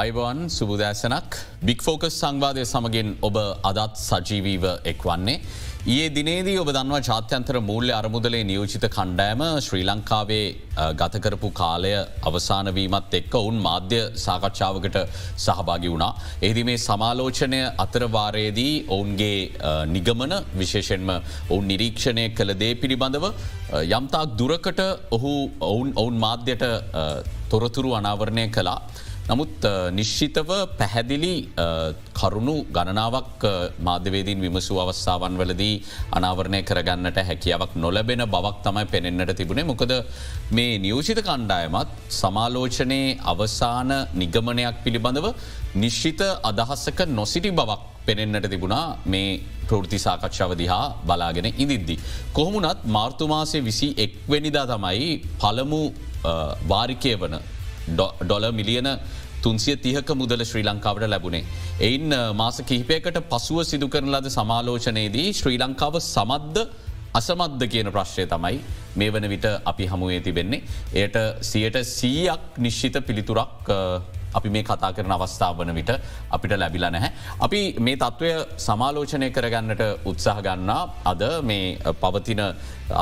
අයිබවන් සුබදෑසනක් බික්‍ෆෝකස් සංවාදය සමගින් ඔබ අදත් සජීවීව එක් වන්නේ. ඒ දිනේදී ඔබ දන්වා ජාත්‍යන්තර මූල්‍ය අරමුදලේ නියෝජිත කණ්ඩෑම ශ්‍රී ලංකාවේ ගතකරපු කාලය අවසානවීමත් එක්ක ඔවුන් මාධ්‍ය සාකච්ඡාවකට සහභාගි වුණා. එහිදි මේ සමාලෝචනය අතරවාරයේදී ඔවුන්ගේ නිගමන විශේෂෙන්ම ඔවුන් නිරීක්ෂණය කළ දේ පිළිබඳව යම්තාක් දුරකට ඔහු ඔවුන් ඔවුන් මාධ්‍යයට තොරතුරු අනාවරණය කලා. නමුත් නිශ්චිතව පැහැදිලි කරුණු ගණනාවක් මාධ්‍යවේදීන් විමසු අවස්ථාවන් වලදී අනාවරණය කරගන්නට හැකියාවක් නොලබෙන බවක් තමයි පෙනෙන්න්නට තිබුණේ මොකද මේ නියෝජිත කණ්ඩායමත් සමාලෝචනයේ අවසාන නිගමනයක් පිළිබඳව නිශ්චිත අදහස්සක නොසිටි බවක් පෙනෙන්න්නට තිබුණා මේ ප්‍රෘති සාකච්ඡාව දිහා බලාගෙන ඉදිද්දි. කොහොමුණත් මාර්තුමාසය විසි එක්වැනිදා තමයි පළමු වාරිකය වන ඩොල මිලියන තුන්සිය තිහක මුදල ශ්‍රී ලංකාවට ලැබුණේ. එයින් මාස කිහිපයකට පසුව සිදු කරන ලද සමාලෝචනයේදී ශ්‍රී ලංකාව සමද්ද අසමද්ද කියන ප්‍රශ්නය තමයි මේ වන විට අපි හමුවේ තිබෙන්නේ. එයට සියට සීයක් නිශ්චිත පිළිතුරක් අපි මේ කතා කරන අවස්ථාව වන විට අපිට ලැබිලා නැහැ. අපි මේ තත්ත්වය සමාලෝචනය කරගන්නට උත්සාහ ගන්නා අද මේ පවතින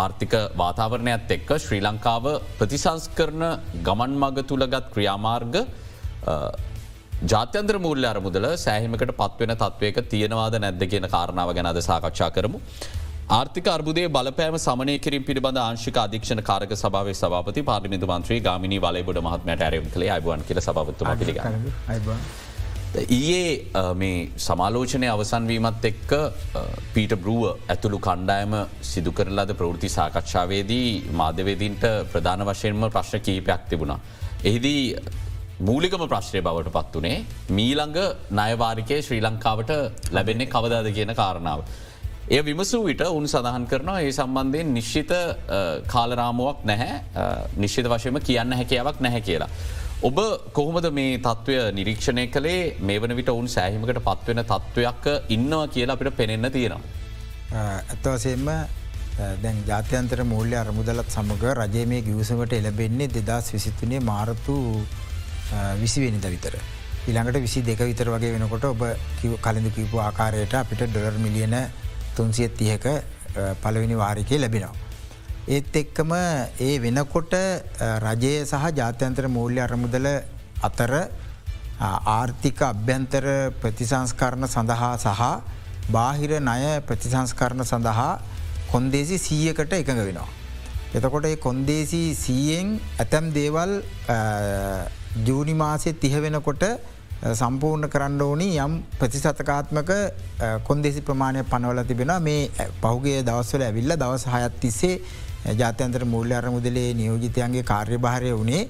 ආර්ථික වාතාවරණයත් එක්ක ශ්‍රී ලංකාව ප්‍රතිසංස් කරන ගමන් මග තුළගත් ක්‍රියාමාර්ග ජාත්‍යන්ත්‍ර මුූල්‍ය අරමුදල සෑහිමකට පත්වෙන තත්වයක තියෙනවාද නැද්ද කියන කාරණාව ගැනද සාකච්ඡා කරමු. ආර්ථික අර්බුදේ බලපෑම සමනය කිරින් පිළිබඳ ආංශික අධීක්ෂණ කාරක සභාව සභාපති පාර්මිතු මන්ත්‍රී ගාමිනි වලබොඩ මහත්මයට ඇරම් කළේ අයිබුවන් කියල සභාවත්තුම පිළිග. ඊයේ මේ සමාලෝචනය අවසන්වීමත් එක්ක පීට බරුව ඇතුළු කණ්ඩායම සිදු කරලාද ප්‍රවෘති සාකච්ඡාවේදී මාධ්‍යවේදීන්ට ප්‍රධාන වශයෙන්ම ප්‍රශ්න කීපයක් තිබුණා. එහිදී මූලිකම ප්‍රශ්නය බවට පත් වනේ මීළඟ නයවාරිකය ශ්‍රී ලංකාවට ලැබෙන්නේ කවදාද කියන කාරණාව. එය විමසූ විට උන් සඳහන් කරනවා ඒ සම්බන්ධයෙන් නිශ්චිත කාලරාමුවක් නැහැ නිශ්චිත වශයම කියන්න හැකියාවක් නැහැ කියලා. ඔබ කොහොමද මේ තත්ත්වය නිරීක්ෂණය කළේ මේ වන විට ඔවුන් සෑහිමකට පත්වෙන තත්ත්වයක් ඉන්නවා කියලා අපිට පෙනෙන්න තියෙනවා. ඇත්තවසයෙන්ම දැන් ජාත්‍යන්තර මූල්‍ය අරමුදලත් සමඟ රජය මේ ගියවසමට එලබෙන්නේ දෙදස් විසිත්තුනේ මාරතු විසිවෙනිද විතර. ඉළඟට විසි දෙක විතර වගේ වෙනකොට ඔබ කලින්ඳ කිවපු ආකාරයට අපිට ඩොර් මිලියන තුන්සියත් තියක පලවෙනි වාරිකය ලැබෙනවා. ඒත් එක්කම ඒ වෙනකොට රජය සහ ජාත්‍යන්තර මූල්‍ය අරමුදල අතර ආර්ථික අභ්‍යන්තර ප්‍රතිසංස්කරණ සඳහා සහ බාහිර ණය ප්‍රතිසංස්කරණ සඳහා කොන්දේසි සීයකට එකඟ වෙනවා. එතකොට කොන්දේසි සීයෙන් ඇතැම් දේවල් ජූනි මාසය තිහ වෙනකොට සම්පූර්ණ කරන්න ඕනි. යම් ප්‍රතිසතකාත්මක කොන්දෙසි ප්‍රමාණය පනවල තිබෙන මේ පහුගේ දවස්වල ඇවිල්ල දවස් හයත් තිස්සේ ජාත්‍යන්තර මුල්ල අර මුදලේ නියෝජිතයන්ගේ කාර්යභාරය වනේ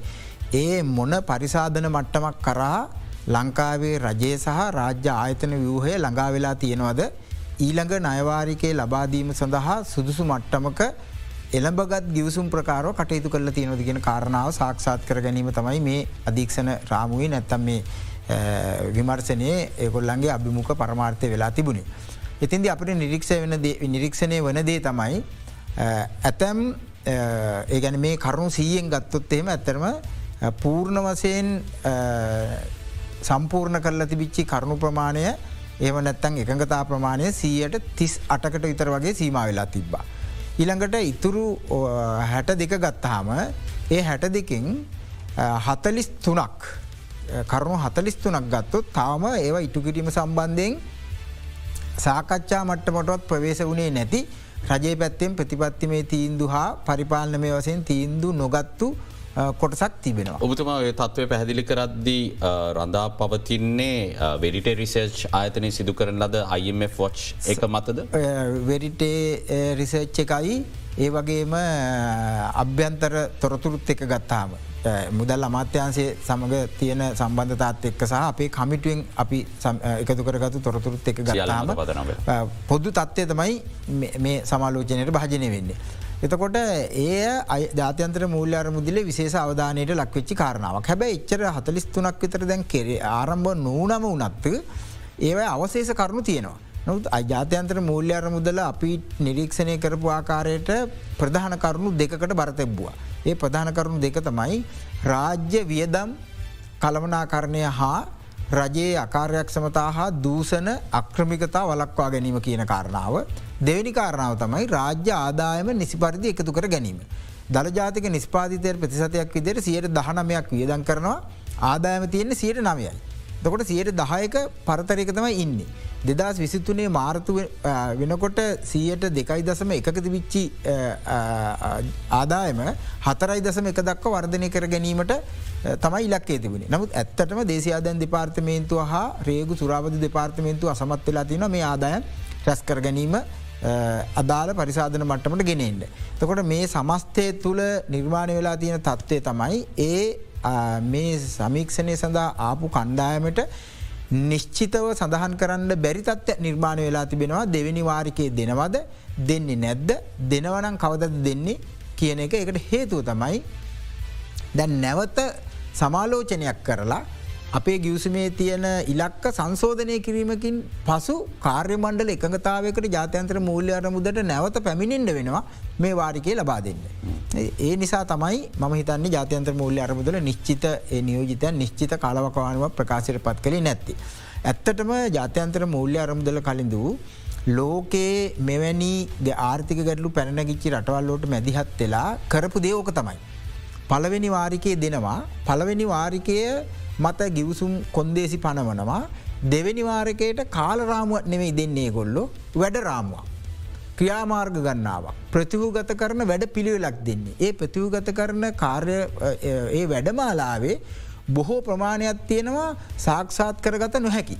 ඒ මොන පරිසාධන මට්ටමක් කරා ලංකාවේ රජය සහ රාජ්‍ය ආයතන ව්‍යහය ළඟා වෙලා තියෙනවද? ඊළඟ නයවාරිකයේ ලබාදීම සඳහා සුදුසු මට්ටමක එළඹගත් ගිවසුම් ප්‍රකාරව කටයුතු කල තියෙනොද ගෙන කාරණාව සාක්ෂාත් කර ගැනීම තමයි මේ අධීක්ෂණ රාමුවේ. නැත්තම් මේ විමර්ශනය ඒකොල්ලන්ගේ අභිමුඛ පරමාර්ථය වෙලා තිබුණේ. ඉතින්දි අපට නිරික්ෂ වෙන නිරීක්ෂණය වන දේ තමයි ඇතැම් ඒගැන මේ කරුණු සීයෙන් ගත්තොත් එහෙම ඇතරම පූර්ණ වසයෙන් සම්පූර්ණ කරලා තිබිච්චි කරුණු ප්‍රමාණය ඒම නැත්තන් එකඟතා ප්‍රමාණය සීයට තිස් අටකට විතර වගේ සීම වෙලා තිබ්බා. ඊළඟට ඉතුරු හැට දෙක ගත්තාම ඒ හැට දෙකින් හතලිස් තුනක් කරුණු හතලිස්තුනක් ගත්තු තාම ඒවා ඉටුකිරීම සම්බන්ධයෙන් සාකච්ඡා මට්ටමටවත් ප්‍රවේශ වුණේ නැති රජයේ පැත්තෙන් ප්‍රතිපත්තිමේ තීන්දු හා පරිපාලනමය වසයෙන් තීන්දු නොගත්තු කොටසක් තිබෙනවා. ඔබතුමා තත්වය පැහැදිලි කරද්දී රඳා පවතින්නේ වෙඩිට රිසර්ච් ආයතනය සිදු කරන ලද IMF ොච් එක මතද. වෙරිටේ රිසර්ච් එකයි ඒ වගේම අභ්‍යන්තර තොරතුරුත් එක ගත්තාම. මුදල් අමාත්‍යන්සේ සමඟ තියෙන සම්බන්ධතාත් එක්ක සහ අපේ කමිටුවෙන් අපි එකතු කරගතු තොරතුරුත් එක ගලාම පොදු තත්ත්වය තමයි මේ සමාලෝචනයට භාජනය වෙන්නේ. එතකොට ඒ ජාතන්ත්‍ර මූල්‍යාර මුදලේ විශේෂ අවධානයට ලක්වෙච්චි කාරණාවක් හැබැ එච්චර හතලිස්තුනක් විතර දැන් කෙරේ ආරම්භ නූනම වනත්ත ඒව අවශේෂ කරුණු තියෙනවා. නොත් අජාත්‍යන්ත්‍ර මූල්‍යාර මුදල අපි නිරීක්ෂණය කරපු ආකාරයට ප්‍රධාන කරුණු දෙකට බරතැබ්බවා. ඒ ප්‍රධාන කරුණු දෙක තමයි රාජ්‍ය වියදම් කළමනාකරණය හා රජයේ අකාර්යක් සමතා හා දූසන අක්‍රමිකතා වලක්වා ගැනීම කියන කාරණාව. දෙවැනි කාරණාව තමයි රාජ්‍ය ආදායම නිසි පරිදි එකතු කර ගැනීම. දළජාතික නිස්පාතිතය ප්‍රතිසතයක් විදිර සියට දහනමයක් වියදන් කරනවා ආදායම තියෙන්නේ සියට නවයයි. දකොට සියට දහයක පරතරයක තමයි ඉන්නේ. දෙදස් විසිත්තුනේ මාර්තු වෙනකොට සීයට දෙකයි දසම එකකති විච්චි ආදායම හතරයි දසම එක දක්ව වර්ධනය කර ගැනීමට තමයි ඉලක්කේ තිබුණේ නමුත් ඇත්තටම දේශයාදන් දෙපාර්තමේන්තුව හා රේගු සුරාවධ දෙපාර්තමේන්තු අසමත් වෙලා තින මේ ආදායන් රැස් කර ගැනීම අදාළ පරිසාධන මට්ටමට ගෙනෙන්ට. තකොට මේ සමස්තය තුළ නිර්මාණය වෙලා තියෙන තත්ත්වය තමයි ඒ මේ සමීක්ෂණය සඳහා ආපු කණ්ඩායමට නිශ්චිතව සඳහන් කරන්න බැරිතත්ව නිර්මාණය වෙලා තිබෙනවා. දෙවැනි වාරිකයේ දෙනවද? දෙන්නේ නැද්ද? දෙනවනම් කවදද දෙන්නේ කියන එක එකට හේතුව තමයි දැන් නැවත සමාලෝචනයක් කරලා අපේ ගියවසමේ තියෙන ඉලක්ක සංශෝධනය කිරීමකින් පසු කාර්ය මණ්ඩල එකඟතාවකට ජාතයන්ත්‍ර මූල්‍ය අරමුදට නැවත පැමිණෙන්ට වෙනවා මේ වාරිකය ලබා දෙන්න. ඒ නිසා තමයි ම හිතන්නේ ජාතයන්ත්‍ර මූල්‍ය අරමුදල නිශ්චිත නියෝජිතයන් නිශ්චිත කාලවකවානුව ප්‍රකාශයට පත් කළේ නැත්ති. ඇත්තටම ජාත්‍යන්තර මූල්‍ය අරමුදල කලින්දූ ලෝකයේ මෙවැනි ආර්ථික ගැටලු පැනගිච්චි රටවල්ලෝට මැදිහත් වෙලා කරපු දේෝක තමයි. පළවෙනි වාරිකයේ දෙනවා පළවෙනි වාරිකය මත ගිවසුම් කොන්දේසි පනවනවා දෙවැනි වාරකයට කාලරාමුවත් නෙවෙයි දෙන්නේ ගොල්ලො වැඩ රාමුවක්. ක්‍රියාමාර්ග ගන්නාවක්. ප්‍රතිවූගත කරන වැඩ පිළිවෙලක් දෙන්නේ. ඒ ප්‍රතිවූගත කරන කාර්ය ඒ වැඩමාලාවේ බොහෝ ප්‍රමාණයක් තියෙනවා සාක්ෂාත් කරගත නොහැකි.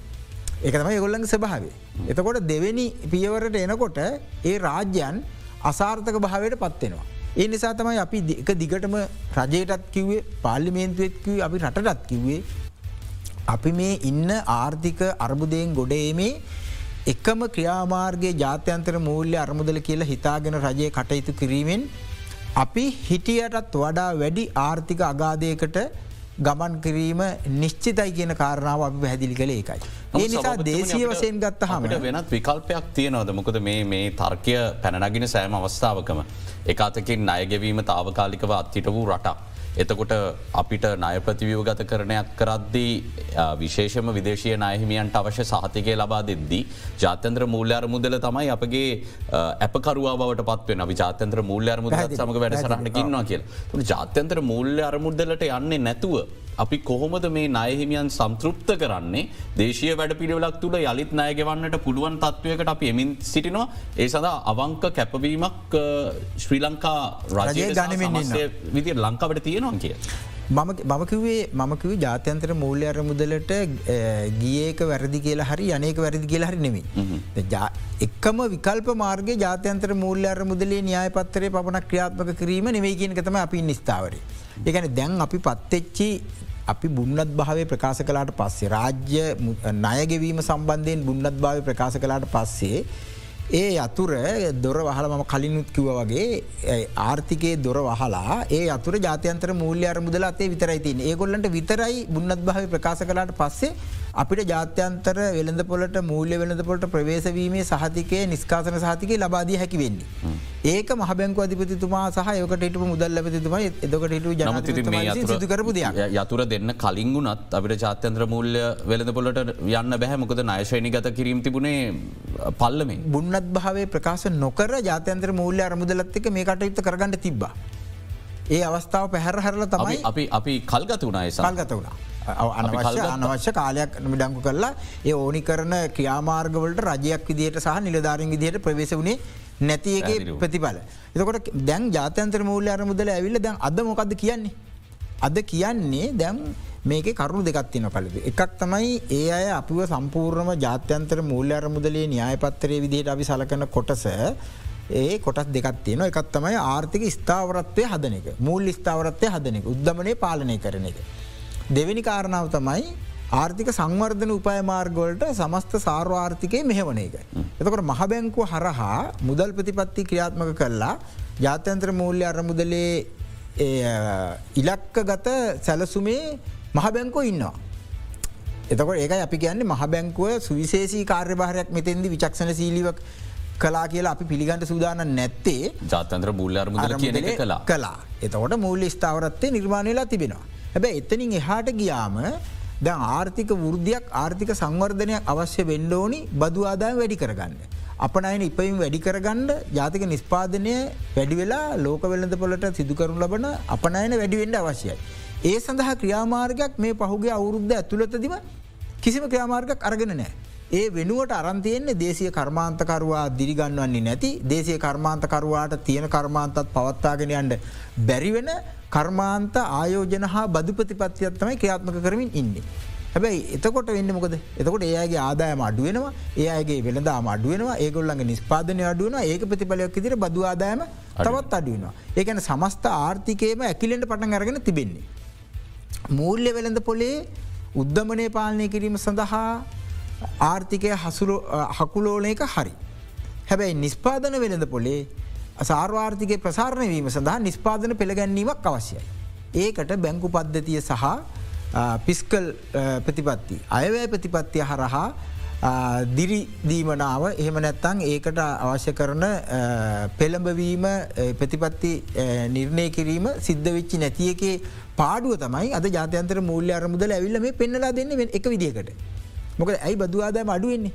එක තමයි ගොල්ලඟ ස්භාවේ. එතකොට දෙවෙනි පියවරට එනකොට ඒ රාජ්‍යන් අසාර්ථක භාවයට පත්වෙනවා. ඒ නිසා තමයි අපි එක දිගටම රජයටත් කිව්වේ පාල්ලිමේන්තුවත්කිව අපි රටටත් කිව්වේ. අපි මේ ඉන්න ආර්ථික අර්බුදයෙන් ගොඩේමේ එකම ක්‍රියාමාර්ගගේ ජාත්‍යන්තර මූල්‍ය අරමුදල කියලා හිතාගෙන රජය කටයුතු කිරීමෙන් අපි හිටියටත් වඩා වැඩි ආර්ථික අගාධයකට ගමන් කිරීම නිශ්චිතයි කියන කාරණාව අපි පැහැදිලි කළ ඒකයි. ඒ නිසා දේශය වසයෙන් ගත්ත හමට වෙනත් විකල්පයක් තියනවද මොකද මේ මේ තර්කය පැනනගෙන සෑම අවස්ථාවකම. එකතකින් අයගෙවීම තාවකාලිකව අත්හිට වූ රටක්. එතකොට අපිට නය ප්‍රතිවියව ගත කරණයක් කරද්දී විශේෂම විදේශය නයහිමියන්ට අවශ්‍ය සහතිකය ලබා දෙද්දී. ජාත්‍යන්ත්‍ර මූල්‍යාර මුදල තමයි අපගේ ඇපකරුවා බවට පත්වෙන අපි ජාත්‍යන්ත්‍ර මූල්‍ය අරමුද සමඟ වැඩසරන්නකින්නවා කියල. ජාත්‍යන්ත්‍ර මූල්‍ය අරමුදලට යන්නේ නැතුව අපි කොහොමද මේ නයහිමියන් සම්තෘප්ත කරන්නේ දේශය වැඩ පිළිවෙලක් තුළ යළිත් නයගෙවන්නට පුළුවන් තත්ත්වයකට අපි එමින් සිටිනවා ඒ සඳහා අවංක කැපවීමක් ශ්‍රී ලංකා රජය ගනමින් විදි ලංකාවට තියෙනවා කිය. මමකිවේ මමකිව ජාත්‍යන්තර මූල්‍ය අර මුදලට ගියක වැරදි කියලා හරි අනේක වැරදි කියලා හරි නෙමි. එක්කම විකල්ප මාර්ග ජාත්‍යන්තර මූල්‍ය අර මුදලේ න්‍යාය පත්තරය පමණක් ක්‍රියාත්මක කිරීම නෙවේගෙනකතම අපි නිස්ථාවරේ. ඒගැන දැන් අපි පත්තෙච්චි අපි බුන්නත් භාවය ප්‍රකාශ කලාට පස්සේ රාජ්‍ය ණයගෙවීම සම්බන්ධයෙන් බුන්නත් භාව ප්‍රකාශ කලාට පස්සේ ඒ අතුර දොර වහල මම කලිනුත් කිව වගේ ආර්ථිකයේ දොර වහලා ඒ අතුර ජාතයන්තර මූල්‍ය අර මුදල අතේ විතරයි තින් ඒගොල්ලන්ට විතරයි බුන්නත් භාව ප්‍රකාශ කලාට පස්සේ අපිට ජාත්‍යන්තර වෙළඳ පොලට මූල්‍ය වෙළඳ පොලට ප්‍රවේශවීමේ සහතිකය නිස්කාසන සහතිකය ලබාදී හැකි වෙන්නේ. ඒක මහබැංකු අධිපතිතුමා සහ යකට හිට මුදල් ලබතිතුමා එදකට හිටු ජන කරපු දෙයක්. යතුර දෙන්න කලින් වුනත් අපිට ජාත්‍යන්ත්‍ර මූල්‍ය වෙළඳ පොලට යන්න බැහැ. මොකද නයශයනි ගත කිරීම තිබුණේ පල්ලමේ. බුන්නත් භාවේ ප්‍රකාශ නොකර ජාත්‍යන්ත්‍ර මූල්‍ය අරමුදලත්ක මේ කටයුත්ත කරගන්න තිබ්බා. ඒ අවස්ථාව පැහැර හරල තමයි අපි අපි කල්ගත වුණයි සල්ගත වුණා. අනවශ්‍ය අනවශ්‍ය කාලයක් මිඩංගු කරලා ඒ ඕනි කරන ක්‍රියාමාර්ගවලට රජයක් විදියට සහ නිලධාරින් විදියට ප්‍රවේශ වුණේ නැතියගේ ප්‍රතිඵල. එතකොට දැන් ජාතන්ත්‍ර මූල්‍ය අර මුදල ඇවිල්ල දැන් අද මොකක්ද කියන්නේ. අද කියන්නේ දැම් මේක කරුණු දෙකත්තින කලද. එකක් තමයි ඒ අය අපිව සම්පූර්ණම ජාත්‍යන්තර මූල්‍ය අර මුදලේ න්‍යායපත්තරය විදිහයට අපි සලකන කොටස ඒ කොටස් දෙකත් තියෙන එකත් තමයි ආර්ථික ස්ථාවරත්වය හදන එක මූල් ස්ථාවරත්වය හදන එක උද්දමනය පාලනය කරන එක. දෙවැනි කාරණාව තමයි ආර්ථික සංවර්ධන උපය මාර්ගවලට සමස්ත සාර්වාර්ථිකය මෙහවන එක. එතකොට මහබැංකුව හරහා මුදල් ප්‍රතිපත්ති ක්‍රියාත්මක කරලා ජාත්‍යන්ත්‍ර මූල්‍ය අරමුදලේ ඉලක්ක ගත සැලසුමේ මහබැංකෝ ඉන්නවා. එතකොට ඒක අපි කියන්නේ මහබැංකුව සුවිශේෂී කාර්යභාරයක් මෙතෙන්දි විචක්ෂණ සීලිවක් කලා කියලා අපි පිළිගන්ට සූදාන නැත්තේ ජාතන්ත්‍ර මූල්්‍ය අරමුදල කියන කලා කලා එතකොට මූල්‍ය ස්ථාවරත්තේ නිර්මාණයලා තිබෙනවා. හැබැ එතනින් එහාට ගියාම දැන් ආර්ථික වෘද්ධයක් ආර්ථික සංවර්ධනයක් අවශ්‍ය වෙන්ඩෝනි බදු ආදායම වැඩි කරගන්න. අපනයින ඉපයිම් වැඩි කරගන්න ජාතික නිස්පාදනය වැඩි වෙලා ලෝක වෙළඳ පොලට සිදුකරු ලබන අපනයන වැඩිවෙන්ඩ අවශ්‍යයි. ඒ සඳහා ක්‍රියාමාර්ගයක් මේ පහුගේ අවුරුද්ධ ඇතුළතදිම කිසිම ක්‍රියාමාර්ගක් අරගෙන නෑ. ඒ වෙනුවට අරන්තියෙන්නේ දේශය කර්මාන්තකරවා දිරිගන්වන්නේ නැති දේශය කර්මාන්තකරවාට තියෙන කර්මාන්තත් පවත්තාගෙන යන්ට බැරිවෙන කර්මාන්ත ආයෝජන හා බදු ප්‍රතිපත්තියත්තමයි ක්‍රියාත්මක කරමින් ඉන්නේ. හැබැයි එතකොට වෙන්න මොකද එතකොට ඒගේ ආදායම අඩුවෙනවා ඒගේ වෙළදාම අඩුවෙනවා ඒගොල්ලන්ගේ නිස්පාදනය අඩුවන ඒක ප්‍රතිඵලයක් ඉදිර බදු ආදායම තවත් අඩුවෙනවා. ඒකන සමස්ත ආර්ථිකයම ඇකිලෙන්ට පටන් අරගෙන තිබෙන්නේ. මූල්‍ය වෙළඳ පොලේ උද්ධමනය පාලනය කිරීම සඳහා ආර්ථිකය හකුලෝලයක හරි. හැබැයි නිස්පාදන වෙළඳ පොලේ සාර්වාර්ථිකය ප්‍රසාරණය වීම සඳහා නිස්පාදන පෙළගැන්වීමක් අවශ්‍යයි. ඒකට බැංකු පද්ධතිය සහ පිස්කල් ප්‍රතිපත්ති. අයවැය ප්‍රතිපත්තිය හරහා දිරිදීමනාව එහෙම නැත්තං ඒකට අවශ්‍ය කරන පෙළඹවීම ප්‍රතිපත්ති නිර්ණය කිරීම සිද්ධ වෙච්චි නැති එකේ පාඩුව තමයි අද ජාතයන්තර මූල්‍ය අරමුදල ඇවිල්ල මේ පෙන්නලා දෙන්න එක විදිකට. මොකද ඇයි බදු ආදායම අඩුවෙන්නේ.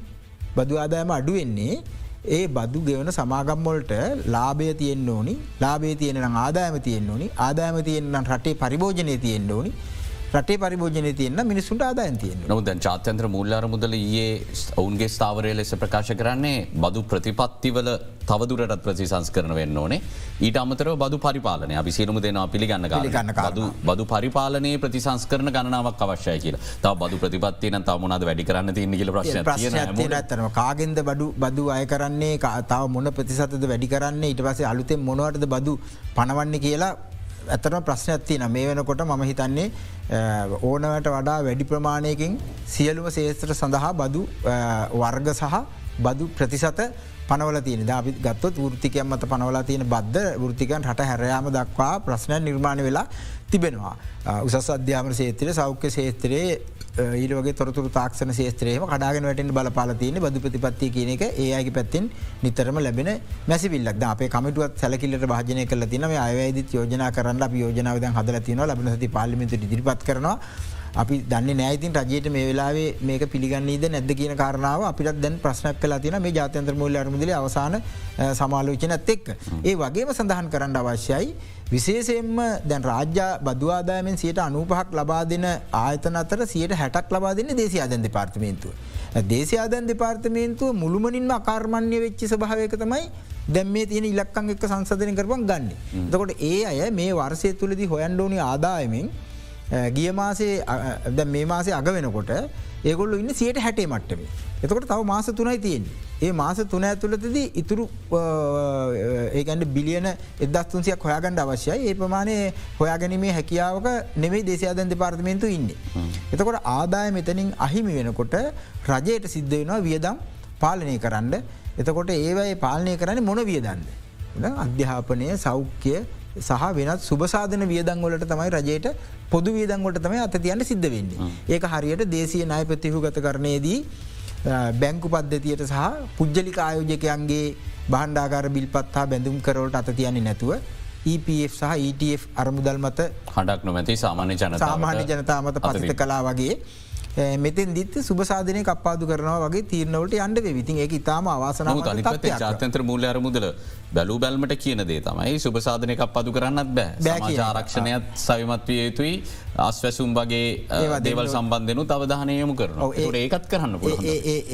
බදු ආදායම අඩුවෙන්නේ ඒ බදු ගෙවන සමාගම්මොල්ට ලාබය තියෙන් ඕනි. ලාබේ තියෙන ආදායම තියෙන් ඕනි. ආදායම තියෙන් රටේ පරිභෝජනය තියෙන් ඕනි. රටේ පරිභෝජනය තියන්න මිනිසුන්ට ආදායන් තියෙන නොද චාත්‍යන්ත්‍ර මුල්ලාර මුදල ඒ ඔවුන්ගේ ස්ථාවරය ලෙස ප්‍රකාශ කරන්නේ බදු ප්‍රතිපත්තිවල තවදුරටත් ප්‍රතිසංස් කරන වෙන්න ඕනේ. ඊට අමතරව බදු පරිපාලනය. අපි සිරුම දෙනවා පිළිගන්න ගන්න බදු බදු පරිපාලනයේ ප්‍රතිසංස් කරන ගණනාවක් අවශ්‍යය කියලා. තව බදු ප්‍රතිපත්තියන තමුණද වැඩි කරන්න තියන්න කියල ප්‍රශ්න ඇතරම කාගෙන්ද බඩු බදු අය කරන්නේ? තාව මොන ප්‍රතිසතද වැඩි කරන්නේ? ඉට පසේ අලුතෙන් මොනවටද බදු පනවන්න කියලා ඇතරම ප්‍රශ්න ඇත්තින මේ වෙනකොට මම හිතන්නේ ඕනවට වඩා වැඩි ප්‍රමාණයකින් සියලුම සේස්ත්‍ර සඳහා බදු වර්ග සහ බදු ප්‍රතිසත පනවල තියෙන අපි ගත්තොත් ෘතිකයන් මත පනවලා තියෙන බද්ධ ෘතිකන් හට හැරයාම දක්වා ප්‍රශ්න නිර්මාණ වෙලා තිබෙනවා. උසස් අධ්‍යාමන සේත්‍රය සෞඛ්‍ය සේත්‍රයේ ඊට වගේ තොරතුර තාක්ෂණ ශේත්‍රයම කඩාගෙන වැටෙන් බලපාල තියෙන බදු ප්‍රතිපත්තිය කියන එක ඒයගේ පැත්තිෙන් නිතරම ලැබෙන මැසිවිල්ලක්. අපේ කමිටුවත් සැලකිල්ලට භාජනය කල තින අයවැදි යෝජන කරන්න යෝජනාවද හදල තින ලබන සති පාලිමිතු ඉදිරිපත් කරනවා. අපි දන්න නෑතින් රජයට මේ වෙලාවේ මේක පිළිගන්නේද නැද්ද කියන කාරණාව අපිට දැන් ප්‍රශ්නක් කලා තින මේ ජාතන්ත්‍ර මුල්ල අරමුදල අවසාන සමාලෝචනත් එක්. ඒ වගේම සඳහන් කරන්න අවශ්‍යයි විශේෂයෙන්ම දැන් රාජ්‍ය බදවාදායමෙන් සියට අනූපහක් ලබා දෙන ආයතන අතර සියට හැටක් ලබා දෙන්න දේශයාදන් දෙපාර්තමේන්තුව. දේශයාදන් දෙපාර්තමේන්තුව මුළුමනින්ම අකාර්මණ්‍ය වෙච්චි සභාවක තමයි දැම් මේ තියෙන ඉලක්කං එක් සංසධන කරපන් ගන්න. දකොට ඒ අය මේ වර්සය තුළදි හොයන්ඩෝනි ආදායමෙන් ගිය මාසේ මේ මාසේ අග වෙනකොට ඒගොල්ල ඉන්න සියට හැටේ මට්ටම. එතකොට තව මාස තුනයි තියෙන්. ඒ මාස තුන ඇතුළතද ඉතුරු ඒකන්ට බිලියන එදස්තුන්සියක් හොයාගණඩ අවශ්‍යයි ඒ ප්‍රමාණය හොයාගැනීමේ හැකියාවක නෙමේ දේශයාදන් දෙපාර්තමේන්තු ඉන්න. එතකොට ආදාය මෙතනින් අහිමි වෙනකොට රජයට සිද්ධ වෙනවා වියදම් පාලනය කරන්න එතකොට ඒවයි පාලනය කරන්න මොන වියදන්න. අධ්‍යාපනය සෞඛ්‍ය සහ වෙනත් සුබසාධන වියදංවලට තමයි රජයට පොදු වියදංවට තමයි අත තියන්න සිද්ධ වෙන්නේ. ඒක හරියට දේශය නය ප්‍රතිහු ගත කරනයේදී බැංකු පද්ධතියට සහ පුද්ජලික ආයෝජකයන්ගේ බහන්්ඩාගර බිල්පත් හා බැඳුම් කරවලට අත තියන්නේ නැතුව EPF සහ ETF අරමුදල් මත හඩක් නොමැති සාමාන්‍ය ජන සාමාන්‍ය ජනතා මත පසිත කලා වගේ මෙතන් දිත් සුභසාධනය කප්පාදු කරනවා වගේ තීරණවලට අන්ඩ විතින් ඒ ඉතාම අවාසනාව ජාතන්ත්‍ර මුල්ල අරමුදල බැලූ බැල්මට කියන දේ තමයි සුභසාධනය කප්පදු කරන්නත් බෑ. ආරක්ෂණයත් සවිමත් විය යුතුයි. අස්වැසුම් වගේ දේවල් සම්බන්ධනු තවධානයමු කරන ඒකත් කරන්න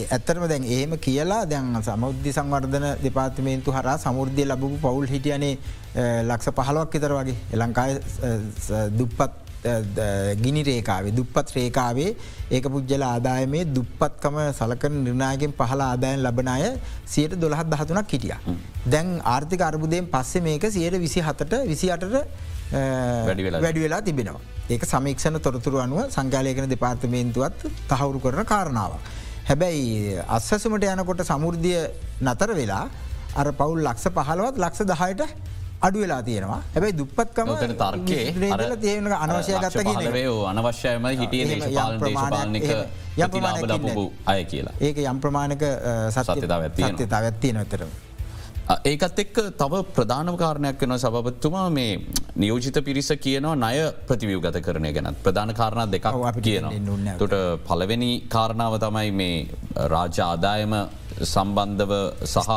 ඇත්තරම දැන් ඒම කියලා දැන් සමුද්ධි සංවර්ධන දෙපාතිමේන්තු හර සමුෘද්ධය ලබපු පවුල් හිටියනේ ලක්ෂ පහලොක් විතර වගේ. එලංකාය දුප්පත් ගිනි රේකාවේ දුප්පත් රේකාවේ ඒක පුද්ජල ආදායමේ දුප්පත්කම සලකන නිර්ණයගෙන් පහල ආදායන් ලබනය සියට දොළහත් දහතුනක් හිටිය. දැන් ආර්ථික අර්බුදයෙන් පස්සේ මේක සියට විසි හතට විසි අටට වැඩි වෙලා තිබෙනවා. ඒක සමීක්ෂණ තොරතුරු අනුව සංකාලයකන දෙපාර්තමේන්තුවත් තහවුරු කරන කාරණාව. හැබැයි අස්සසුමට යනකොට සමුෘද්ධිය නතර වෙලා අර පවුල් ලක්ෂ පහලවත් ලක්ෂ දහයට අඩු වෙලා තියෙනවා. හැබයි දුප්පත්කම තර්කේ තියෙන අනවශය ගත්ත අනවශ්‍යයම හිටිය දේශපාලනික යපු අය කියලා. ඒක යම් ප්‍රමාණක සත්‍යතාව ඇත්තිය නොතරම. ඒකත් එක්ක තව ප්‍රධානම කාරණයක් වෙන සභපත්තුමා මේ නියෝජිත පිරිස කියනවා ණය ප්‍රතිවියව ගත කරනය ගැනත්. ප්‍රධාන කාරණ දෙකක් කියනවා. තුට පලවෙනි කාරණාව තමයි මේ රාජ්‍ය ආදායම සම්බන්ධව සහ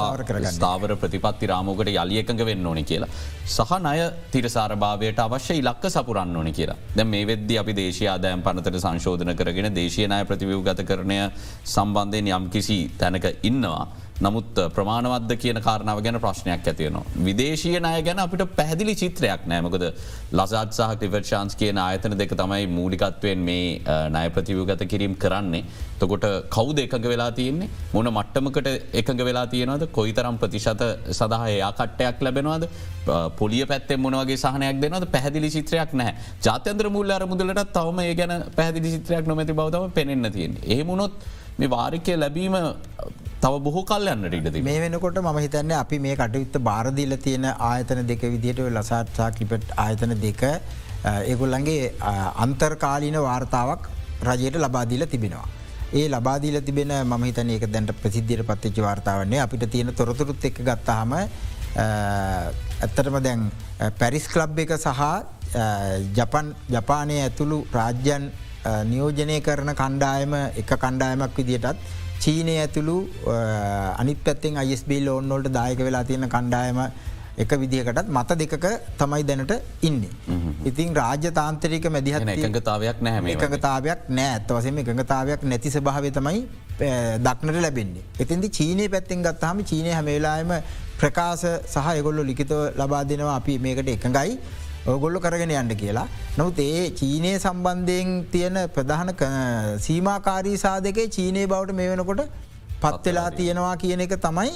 ස්ථාවර ප්‍රතිපත්ති රාමෝකට යළි එකඟ වෙන්න ඕනි කියලා. සහ නය තිරසාරභාවයට අවශ්‍ය ඉලක්ක සපුරන්න ඕනි කියලා දැ මේ වෙද්දි අපි දේශයාදෑම් පනතට සංශෝධන කරගෙන දේශයනය ප්‍රතිවියව ගත කරනය සම්බන්ධයෙන් යම් කිසි තැනක ඉන්නවා. නමුත් ප්‍රමාණවද කියන කාරණාව ගැන ප්‍රශ්නයක් ඇතියනවා. විදේශය නය ගැන අපිට පැහදිලි චිත්‍රයක් නෑමකද ලසාත් සහ ටිවර්ශාන්ස් කියන ආයතන දෙක තමයි මූලිකත්වයෙන් මේ නය ප්‍රතිවගත කිරීම් කරන්නේ. තකොට කවුද එකඟ වෙලා තියන්නේ මොන මට්ටමකට එකඟ වෙලා තියෙනවද කොයි තරම් ප්‍රතිශත සඳහා එයා කට්ටයක් ලැබෙනවාද පොලිය පැත්තෙ මොනවගේ සහනයක් දෙනවද පැහදිලි චිත්‍රයක් නෑ ජාත්‍යන්ත්‍ර මුල්ල අර මුදලට තවම ඒ ගැන පැහදිලි චිත්‍රයක් නොමැති බවතම පෙනෙන්න්න තියෙන්. ඒමුණොත් මේ වාරිකය ලැබීම තව බොහෝ කල්යන්නට ඉඩද මේ වෙනකොට ම හිතන්න අපි මේ කටයුත්ත බාරදිල තියෙන ආයතන දෙක විදිට ලසාත්සා කිපට් ආයතන දෙක ඒගොල්ලන්ගේ අන්තර්කාලීන වාර්තාවක් රජයට ලබාදීල තිබෙනවා. ඒ ලබාදීල තිබෙන ම හිතන ඒක දැන්ට ප්‍රසිද්ධියට පත්තිච්ච වාර්තාවන්නේ අපිට තියෙන තොරතුරුත් එක් ගත්තහම ඇත්තටම දැන් පැරිස් කලබ් එක සහ ජපන් ජපානය ඇතුළු රාජ්‍යන් නියෝජනය කරන කණ්ඩායම එක කණ්ඩායමක් විදිටත් චීනය ඇතුළු අනිත් පැත්තෙන් අයිස්බිල් ඕන්නොල්ට දායක වෙලා තියෙන කණ්ඩායම එක විදිහකටත් මත දෙකක තමයි දැනට ඉන්න. ඉතින් රාජ්‍ය තාන්තරික මැදිහත් එකඟතාවයක් නැහැ එකඟතාවයක් නෑ ඇත්ත වසම එකඟතාවයක් නැති ස්භාව තමයි දක්නට ලැබෙන්නේ. එතින්දි චීනය පැත්තෙන් ගත්තාම චීනය හැමේලාම ප්‍රකාශ සහ එගොල්ලො ලිකිතව ලබා දෙනවා. අපි මේකට එකඟයි ඔගොල්ලො කරගෙන යන්න කියලා. නොත් ඒ චීනය සම්බන්ධයෙන් තියෙන ප්‍රධාන සීමාකාරී සාධකේ චීනය බවට මේ වෙනකොට පත්වෙලා තියෙනවා කියන එක තමයි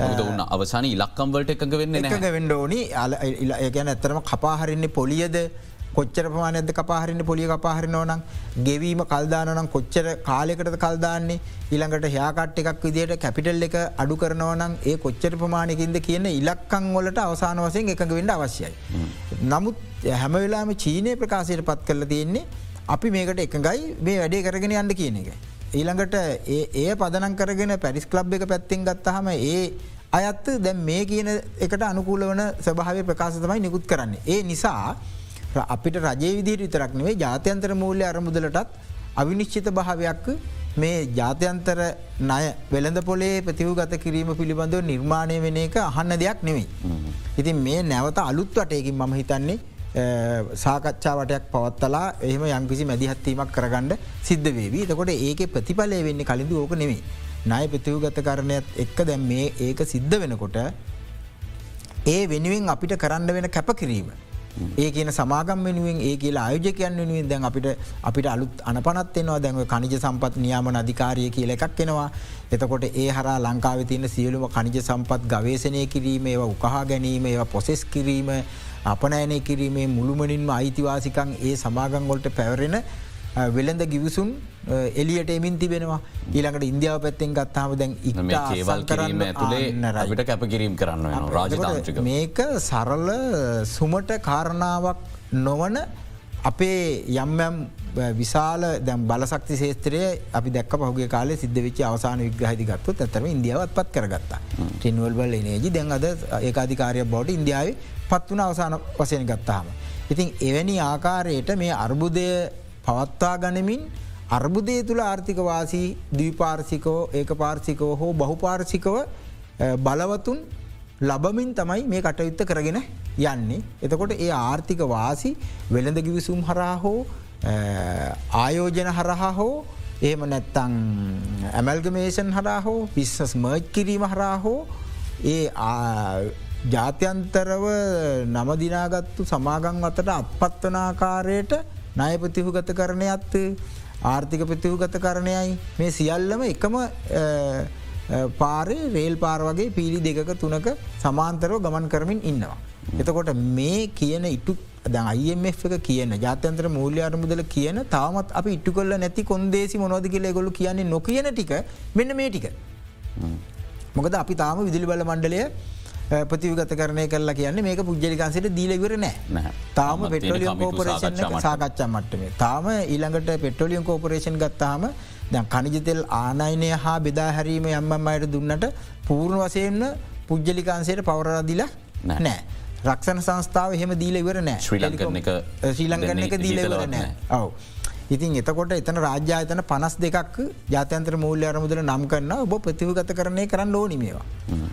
උන්න අවසාන ඉලක්කම්වලට එකඟ වෙන්න එකඟ වෙන්ඩ ඕනි. අ ගැන ඇතරම කපාහරන්නේ පොලියද කොච්චර පමානද කපාහරන්න පොලිය කපාහරන ඕනම් ගෙවීම කල්දානනම් කොච්චර කාලෙකට කල්දාන්නේ ඊළඟට හයාකට් එකක් විදිට කැපිටල් එක අඩු කරනවනම් ඒ කොච්චර ප්‍රමාණයකින්ද කියන ඉලක්කං වලට අවසාන වසයෙන් එකඟ වෙන්ඩ අවශ්‍යයි. නමුත් හැම වෙලාම චීනය ප්‍රකාශයට පත් කරල තියෙන්නේ අපි මේකට එකඟයි මේ වැඩේ කරගෙන යන්න කියන එක. ඊළඟට ඒ පදනන් කරගෙන පැරිස් කලබ් එක පැත්තිෙන් ගත්තහම ඒ අයත් දැන් මේ කියන එකට අනුකූල වන ස්භාව ප්‍රකාශ තමයි නිකුත් කරන්නේ. ඒ නිසා අපිට රජය විදිහට විතරක් නෙවේ ජාත්‍යන්තර මූල්‍ය අරමුදලටත් අවිනිශ්චිත භාවයක් මේ ජාත්‍යන්තර ණය වෙළඳ පොලේ ප්‍රතිව ගත කිරීම පිළිබඳව නිර්මාණය වෙන එක අහන්න දෙයක් නෙවෙයි. ඉතින් මේ නැවත අලුත් වටයකින් මම හිතන්නේ සාකච්ඡාවටයක් පවත්තලා එහම යම්කිසි මැදිහත්වීමක් කරගන්න සිද්ධ වේවී තකොට ඒක ප්‍රතිඵලය වෙන්නේ කලින්ඳ ඕක නෙවෙයි. ණය ප්‍රතිව ගත කරණයත් එක්ක දැම් මේ ඒක සිද්ධ වෙනකොට ඒ වෙනුවෙන් අපිට කරන්න වෙන කැපකිරීම. ඒ කියන සමාගම් වෙනුවෙන් ඒ කියලා ආයෝජකයන් වෙනුවෙන් දැන් අපිට අපිට අලුත් අනපනත්වෙනවා දැන්ව කනිජ සම්පත් නියාමන අධිකාරය කියල එකක් එෙනවා. එතකොට ඒ හර ලංකාව තියන සියලුම කනිජ සම්පත් ගවේශනය කිරීම ඒවා උකහා ගැනීම ඒවා පොසෙස් කිරීම අපනෑනය කිරීමේ මුළුමනින්ම අයිතිවාසිකං ඒ සමාගංගොල්ට පැවරෙන වෙළඳ ගිවිසුන් එලියට එමින් තිබෙනවා. ඊළඟට ඉන්දියාව පැත්තෙන් ගත්තාම දැන් ඒවල් කරන්න ඇතුළේ රවිට කැපකිරීම් කරන්න රාජතාන්ත්‍රික. මේක සරල සුමට කාරණාවක් නොවන අපේ යම්යම් විශාල දැම් බලසක්ති ශේත්‍රය අපි දැක් පහුගේ කාලේ සිද්ධ වෙච්ච අවසාන විග්‍රහදි ගත්තු ඇතරම ඉදියාවත් පත් කරගත්තා. ටින්වල්බල් නේජි දැන් අද ඒකාධිකාරය බෝඩ ඉන්දියාවේ පත් වන අවසාන වසයෙන් ගත්තාම. ඉතින් එවැනි ආකාරයට මේ අර්බුදය පවත්වා ගනමින් අර්බුදය තුළ ආර්ථිකවාසී දීපාර්සිකෝ ඒක පාර්සිකව හෝ බහුපාර්සිකව බලවතුන් ලබමින් තමයි මේ කටයුත්ත කරගෙන යන්නේ. එතකොට ඒ ආර්ථික වාසි වෙළඳ ගිවිසුම් හරා හෝ ආයෝජන හරහා හෝ එහෙම නැත්තං ඇමල්ගමේෂන් හරා හෝ පිස්සස් මර්ජ් කිරීම හරා හෝ ඒ ජාත්‍යන්තරව නමදිනාගත්තු සමාගං අතට අත්පත්වනාකාරයට ණය ප්‍රතිහුගත කරණයත් ආර්ථික ප්‍රතිහුගත කරණයයි මේ සියල්ලම එකම පාරේ රේල් පාර වගේ පීලි දෙකක තුනක සමාන්තරව ගමන් කරමින් ඉන්නවා. එතකොට මේ කියන ඉටු IMF එක කියන ජාත්‍යන්ත්‍ර මූල්‍ය අරමුදල කියන තාමත් අප ඉට්ටු කොල්ල නැති කොන්දේසි මොනොද කියල ගොලු කියන්නේ නොකියන ටික මෙන්න මේ ටික. මොකද අපි තාම විදිලි බල මණ්ඩලය ප්‍රතිවගත කරනය කරලා කියන්නේ මේක පුද්ජලිකාන්සට දීලවර නෑ. තාම පෙට්‍රලියම් කෝපරේෂන් සාකච්ඡා මට්ටමේ. තාම ඊළඟට පෙට්‍රලියම් කෝපරේෂන් ගත්තාම දැන් කනිජතෙල් ආනයිනය හා බෙදා හැරීම යම්ම අයට දුන්නට පූර්ණ වසයෙන්න්න පුද්ජලිකාන්සයට පවරදිලා නෑ. රක්ෂණ සංස්ථාව එහෙම දීල ඉවර නෑ. ශ්‍රී ලංකන් එක ශ්‍රී ලංකන එක දෙන්නේ දීල ඉවර ජීතලවත් නෑ. ඔව. ඉතින් එතකොට එතන රාජ්‍යාතන පනස් දෙකක් ජාතන්ත්‍ර මූල්‍ය අරමුදල නම් කරන්න ඔබ ප්‍රතිවගත කරණය කරන්න ඕනි මේවා.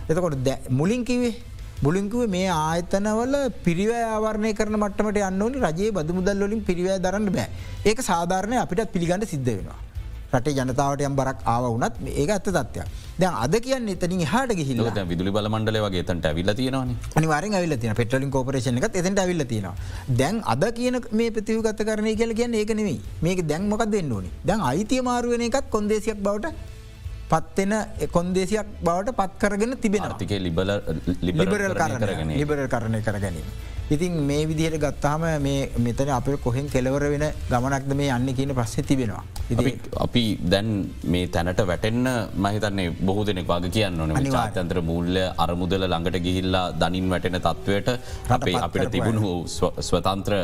එතකොට මුලින් කිවේ බුලින්කුව මේ ආයතනවල පිරිව ආවරණය කරන මටමට අන්නනි රජයේ බදු මුදල් වලින් පිරිවෑ දරන්න බෑ. ඒක සාධාරණය. අපිටත් පිළිගන්න සිද්ධ වෙනවා. රටේ ජනතාවට යම් බරක් ආව වනත් ඒ ඇත්ත තත්වයක් දැන් අද කියන්න එතනින් හාට ගිහිල්ල දැන් විදුලි බල මණ්ඩල වගේ තන්ට ඇවිල්ල තියෙනවාන. අනිවාරෙන් ඇවිල්ල තින පෙටලින් කෝපරේෂණ එකත් එතට ඇවිල්ල තියෙනවා. දැන් අද කියන මේ ප්‍රතිවගත කරනය කියල කියන්න ඒක නෙවෙයි. මේක දැන් මොකක් දෙන්න ඕනි? දැන් අයිතිය මාරුවන එකත් කොන්දේසියක් බවට පත්වෙන කොන්දේසියක් බවට පත් කරගෙන තිබෙන ආර්ථිකය ලිබල ලිබරල් කරගෙන ලිබරල් කරණය කර ගැනීම. ඉතින් මේ විදිහයට ගත්තාම මේ මෙතන අප කොහෙන් කෙලවර වෙන ගමනක්ද මේ යන්න කියන ප්‍රශ්ය තිබෙනවා. අපි දැන් මේ තැනට වැටෙන්න මහිතන්නේ බොහෝ දෙනෙක් වගේ කියන්න ඕන. ජාත්‍යන්ත්‍ර මූල්‍ය අරමුදල ළඟට ගිහිල්ලා දනින් වැටෙන තත්ත්වයට අපේ අපිට තිබුණු ස්ව- ස්වතන්ත්‍ර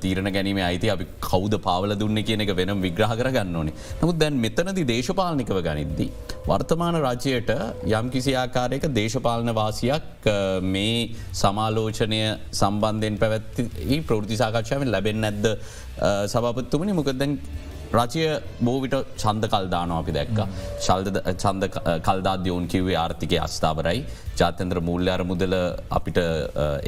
තීරණ ගැනීම අයිති අපි කෞද පාවල දුන්න කියන එක වෙනම් විග්‍රහ කර ගන්න ඕනේ නමුත් දැන් මෙතනදි දේශපාලනිකව ගනිද්දී. වර්තමාන රජයට යම් කිසි ආකාරයක දේශපාලන වාසියක් මේ සමාලෝචනය සම්බන්ධයෙන් පැවැත්ති ප්‍රෘතිසාකච්ඡාවෙන් ලැබෙන් නැද්ද සභපත්තුමනි? මොකදැන් රචය බෝවිට චන්ද කල්දානෝ අපි දැක්ක ශල්ද චන්ද කල්දාද්‍යයෝන් කිව්වේ ආර්ථිකය අස්ථාවරයි ජාතන්ත්‍ර මූල්්‍යාර මුදල අපිට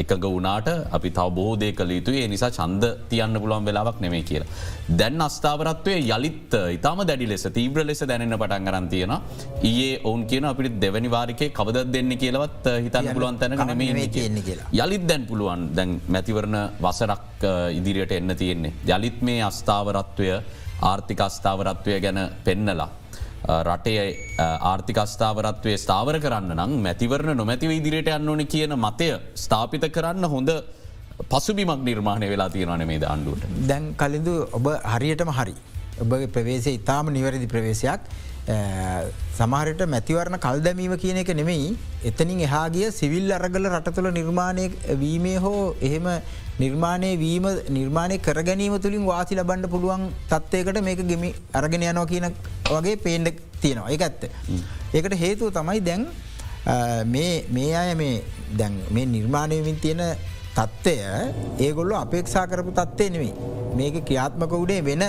එකග වුණාට අපි තව බෝධය කළ යුතු ඒ නිසා චන්ද තියන්න පුළුවන් වෙලාවක් නෙමේ කියලා. දැන් අස්ථාවරත්වය යළිත් ඉතාම දැඩි ලෙස තීබ්‍ර ලෙස දැනන්න පටන් කරන් තියෙන. ඒ ඔවුන් කියන අපිට දෙවැනි වාරිකය කවද දෙන්න කියලවත් හිතන්න පුළුවන් කමක් නෙමේ කියලා. යළිත් දැන් පුළුවන් දැන් මැතිවරණ වසරක් ඉදිරියට එන්න තියෙන්නේ. යළිත් මේ අස්ථාවරත්වය ආර්ථික අස්ථාවරත්වය ගැන පෙන්නලා. අ, රටේ අ, ආර්ථිකස්ථාවරත්වය ස්ථාවර කරන්න නම් මැතිවරණ නොමැතිව ඉදිරියට යන්න ඕන කියන මතය ස්ථාපිත කරන්න හොඳ පසුබිමක් නිර්මාණය වෙලා තියෙනවන මේ ආණ්ඩුවට. දැන් කලින්දු ඔබ හරියටම හරි. ඔබගේ ප්‍රවේශය ඉතාම නිවැරදි ප්‍රවේශයක් සමහරට මැතිවරණ කල් දැමීම කියන එක නෙමෙයි එතනින් එහාගිය සිවිල් අරගල රටතුළ නිර්මාණය වීමේ හෝ එහෙම නිර්මාණය වීම නිර්මාණය කර ගැනීම තුළින් වාසි ලබන්ඩ පුළුවන් තත්වයකට මේක ගෙමි අරගෙන යනවා කියන වගේ පේන්ඩ තියෙනවා එක ඇත්ත. ඒකට හේතුව තමයි දැන් මේ අය මේ දැන් මේ නිර්මාණයමින් තියෙන තත්ත්වය ඒගොල්ලො අපේක්ෂා කරපු තත්වේ නෙවෙයි. මේක ක්‍රියාත්මක උඩේ වෙන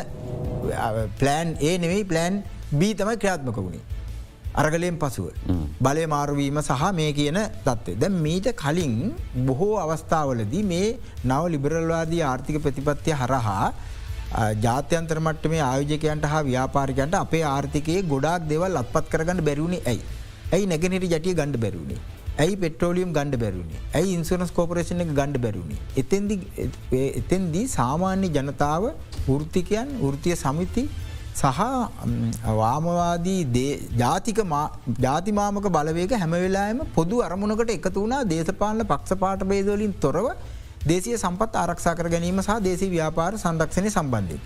ප්ලෑන් ඒ නෙවෙයි ප්ලෑන් බී තමයි ක්‍රියාත්මක වුණේ. අරගලයෙන් පසුව. බලය මාරුවීම සහ මේ කියන තත්වේ. දැ මීට කලින් බොහෝ අවස්ථාවලදී මේ නව ලිබරල්වාදී ආර්ථික ප්‍රතිපත්තිය හරහා ජාත්‍යන්තර මට්ට මේ ආයෝජකයන්ට හා ව්‍යාපාරිකන්ට අපේ ආර්ථිකයේ ගොඩක් දෙවල් අත්පත් කරගන්න බැරුණේ ඇයි. ඇයි නැගෙනට ජටිය ගණඩ බැරුණේ. ඇයි පෙට්‍රෝලියම් ගණඩ බැරුණේ ඇයි ඉන්සුරන්ස් කෝපරේෂණ එක ගණඩ බැරුණේ. එතෙන්දි එතෙන්දී සාමාන්‍ය ජනතාව වෘතිකයන් වෘතිය සමිති සහ වාමවාදී ජාතික ජාතිමාමක බලවේක හැමවෙලාම පොදු අරමුණකට එකතු වුණා දේශපාලන පක්ෂ පාට බේදවලින් තොරව දේශය සම්පත් ආරක්ෂා කර ගැනීම සහ දේශී ව්‍යාපාර සංරක්ෂණය සම්බන්ධය.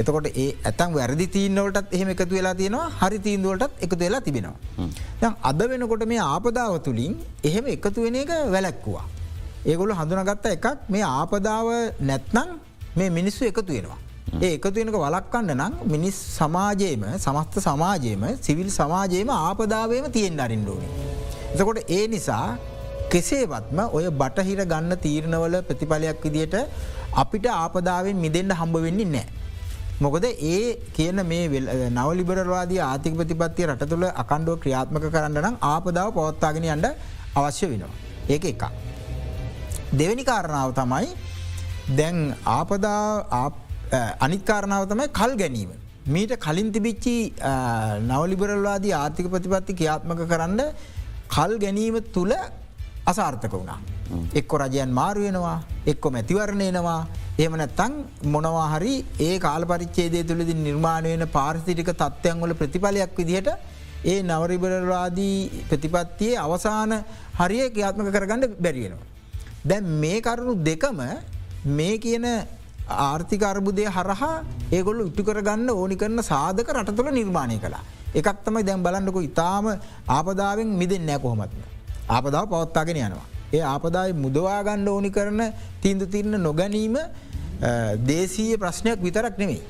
එතකොට ඒ ඇතන් වැරදි තීන්නවලටත් එහෙම එකතු වෙලා තියෙනවා හරි තීන්දුවලටත් එකතු වෙලා තිබෙනවා. දැන් අද වෙනකොට මේ ආපදාව තුළින් එහෙම එකතු වෙන එක වැලැක්කුවා. ඒගොලු හඳුනගත්ත එකක් මේ ආපදාව නැත්නං මේ මිනිස්සු එකතු වෙනවා. ඒ එකතු වෙනක වලක්කන්න නම් මිනිස් සමාජයේම සමස්ත සමාජයේම සිවිල් සමාජයේම ආපදාවයම තියෙන් අරින්ඩෝනි. එතකොට ඒ නිසා කෙසේවත්ම ඔය බටහිර ගන්න තීරණවල ප්‍රතිඵලයක් විදියට අපිට ආපදාවෙන් මිදෙන්ට හම්බ වෙන්නේ නෑ. මොකද ඒ කියන මේ නවලිබරවාදී ආතික ප්‍රතිපත්තිය රට තුළ අකණ්ඩුව ක්‍රියාත්මක කරන්න නම් ආපදාව පවත්තාගෙන යන්ට අවශ්‍ය වෙනවා. ඒක එකක්. දෙවැනි කාරණාව තමයි දැන් ආපදා අනිත්කාරණාව තමයි කල් ගැනීම. මීට කලින් තිබිච්චි නවලිබරල්වාදී ආර්ථික ප්‍රතිපත්ති ක්‍රියාත්මක කරන්න කල් ගැනීම තුළ අසාර්ථක වුණා. එක්කො රජයන් මාරුවෙනවා එක්කො මැතිවරණයනවා එමනැත්තං මොනවාහරි ඒ කාල පරිච්චේදය තුළදි නිර්මාණය වෙන පාරිසිටික තත්ත්වයන්වල ප්‍රතිඵලයක් විදිහට ඒ නවරිබරවාදී ප්‍රතිපත්තියේ අවසාන හරිය ක්‍රියාත්මක කරගන්න බැරිවෙනවා. දැන් මේ කරුණු දෙකම මේ කියන ආර්ථික අර්බුදය හරහා ඒගොල්ල ඉට්ටු කරගන්න ඕනි කරන සාධක රට තුළ නිර්මාණය කලා. එකක් තමයි දැම් බලන්නකු ඉතාම ආපදාවෙන් මිදෙන් නෑ කොහොමත්ම. ආපදාව පවත්තාගෙන යනවා. ඒ ආපදායි මුදවාගණ්ඩ ඕනි කරන තීන්දු තිරණ නොගැනීම දේශීය ප්‍රශ්නයක් විතරක් නෙමෙයි.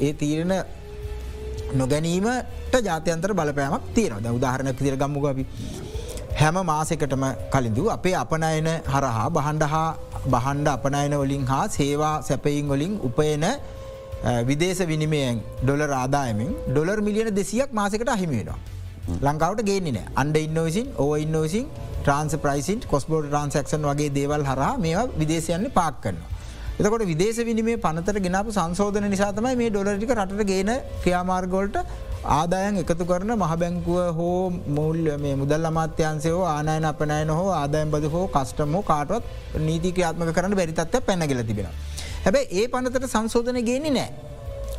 ඒ තීරණ නොගැනීමට ජාතයන්තර බලපෑමක් තියෙන ද උදාහරණයක් තිර ගම්මුගපි. හැම මාසකටම කලින්දු අපේ අපනයන හරහා බහන්ඩ හා බහන්ඩ අපනයන වලින් හා සේවා සැපයින් වලින් උපයන විදේශ විනිමයෙන් ඩොලර් ආදායමින් ඩොලර් මිලියන දෙසියක් මාසකට අහිමිවෙනවා. ලංකාවට ගේන්නේ අන්ඩ ඉන්නෝසින් ඕ ඉන්නෝසින් ට්‍රන්ස් ප්‍රයිසින් කොස්බෝඩ ට්‍රන්සක්ෂන් වගේ දේවල් හර මේවා විදේශයන්නේ පාක් කරනවා. එතකොට විදේශ විනිමේ පනතර ගෙනපු සංශෝධන නිසා තමයි මේ ඩොලරික රට ගේන ක්‍රියාමාර්ගෝල්ට ආදායන් එකතු කරන මහබැංකුව හෝ මුල් මේ මුදල් අමාත්‍යන්සයෝ ආනයන අපනයන හෝ ආදායම් බද හෝ කස්ටමෝ කාටවත් නීති ක්‍රියාත්මක කරන්න බැරිතත්ව පැනගල තිබෙන. හැබැ ඒ පනතට සංශෝධන ගේන්නේ නෑ.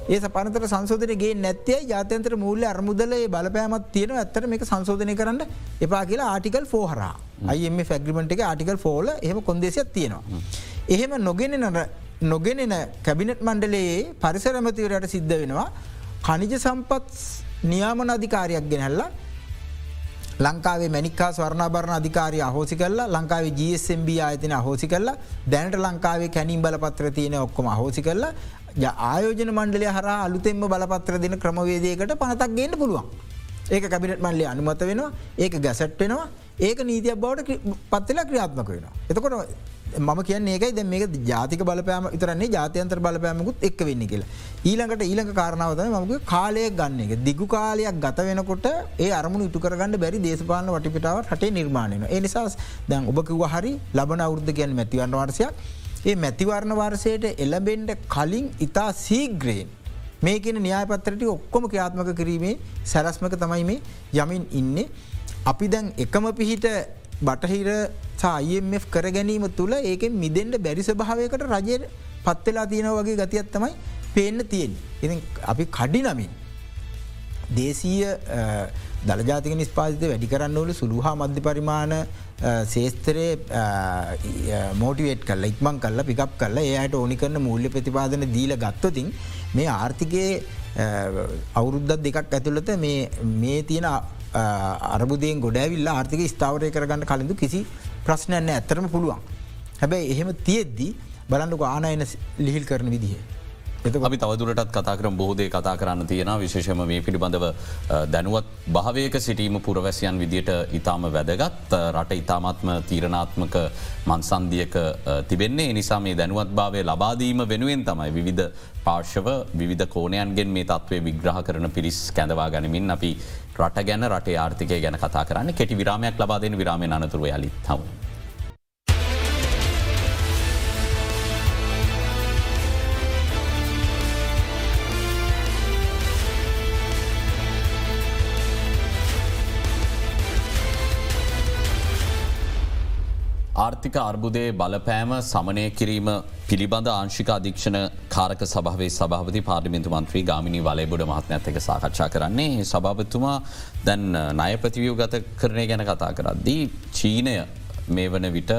ඒ පනතර සංශෝධනගේ නැත්තේ ජාතන්ත්‍ර මූල්‍ය අරමුදලේ බලපෑමත් තියෙන ඇත්තර මේක සංශෝධනය කරන්න එපා කියලා ආටිකල් ෆෝහර අයම ෆැග්‍රිමට එක ආටිකල් ෆෝල එහම කොන්දේසියක් තියෙනවා. එහෙම නොගෙනන නොගෙනෙන කැබිනට් මණ්ඩලයේ පරිසරමතිවරයට සිද්ධ වෙනවා කනිජ සම්පත් නියාමන අධිකාරයක් ගෙනැල්ලා ලංකාවේ මැනිකා ස්වර්ණාභරණ අධිකාරය අහෝසි කරලා ලංකාවේ GSMB ආයතන අහෝසි කරලා දැනට ලංකාවේ කැනින් බලපත්‍ර තියෙන ඔක්කොම අහෝසි කරලා ආයෝජන මණ්ඩලය හර අලුතෙම බලපත්‍ර දෙන ක්‍රමවේදයකට පනතක් ගන්න පුළුවන්. ඒක කැබිනට මල්ලි අනුමත වෙනවා ඒක ගැසට් වෙනවා ඒක නීතියක් බවට පත්වෙලා ක්‍රියාත්මක වෙනවා. එතකොට මම කියන්නේ ඒකයි දැ මේක ජාතික බලපෑම ඉතරන්නේ ජාතයන්තර බලපෑමකුත් එක් වෙන්න කියලා. ඊළඟට ඊළඟ කාරණාවතම මගේ කාලය ගන්න එක දිගු කාලයක් ගත වෙනකොට ඒ අරමුණ ඉටු කරගන්න බැරි දේශපාලන වටිපිටාව හටේ නිර්මාණයන. ඒ නිසා දැන් ඔබ කිව හරි ලබන අවුද්ධ කියන්න මැතිවන්න වර්සයක් ඒ මැතිවරණ වර්සයට එළබෙන්ඩ කලින් ඉතා සීග්‍රයෙන් මේකන න්‍යායපත්තරට ඔක්කොම ක්‍යාත්මක කිරීමේ සැරස්මක තමයි මේ යමින් ඉන්න. අපි දැන් එකම පිහිට බටහිර සයිF කර ගැනීම තුළ ඒක මිදෙන්ට බැරි ස්භාවයකට රජය පත්වෙලා තියෙන වගේ ගතියත් තමයි පේන්න තියෙන්. ඉ අපි කඩි නමින්. දේශීය දළජාතික නිස්පාතිත වැඩි කරන්න ඕල සුළුහා මධ්‍ය පරිමාණ සේස්තරය මෝටිවේට් කල්ල ඉක්මන් කල්ල පිකප් කල්ල ඒයට ඕනි කරන මූල්‍ය ප්‍රතිපාදන දීල ගත්තොතින් මේ ආර්ථිකයේ අවුරුද්ධත් දෙකක් ඇතුළත මේ තියෙන අරබුදයෙන් ගොඩැවිල්ලා ආර්ථික ස්ථාවරය කරගන්න කලින්ඳු කිසි ප්‍රශ්නයන්න ඇත්තරම පුළුවන්. හැබැයි එහෙම තියෙද්දී බලන්නක ආනයන ලිහිල් කරන විදිහ. අපි තවදුරටත් කතා කරම්. බෝධය කතා කරන්න තියෙන විශේෂම මේ පිළිබඳව දැනුවත් භාවයක සිටීම පුරවැසියන් විදියට ඉතාම වැදගත්. රට ඉතාමත්ම තීරණාත්මක මන්සන්දියක තිබෙන්නේ. නිසා මේ දැනුවත් භාවය ලබාදීම වෙනුවෙන් තමයි විවිධ පාර්ශව විධ කෝනයන්ගෙන් මේ තත්වේ විග්‍රහ කරන පිරිස් කැඳවා ගනිමින් අපි රට ගැන රට ආර්ථිකය ගැන කතා කරන්න කෙටි විරාමයක් ලබාදෙන විරාමය අනතුරුව යලිත් තවු. ආර්ථික අර්බුදයේ බලපෑම සමනය කිරීම පිළිබඳ ආංශික අධීක්ෂණ කාරක සභාවේ සභාපති පාර්ලිමින්තු මන්ත්‍රී ගාමිනි වලබොඩ මහත්න ඇතක සාකච්ඡා කරන්නේ. සභාපතුමා දැන් නයපතිවියූ ගත කරණය ගැන කතා කරද්දී චීනය මේ වන විට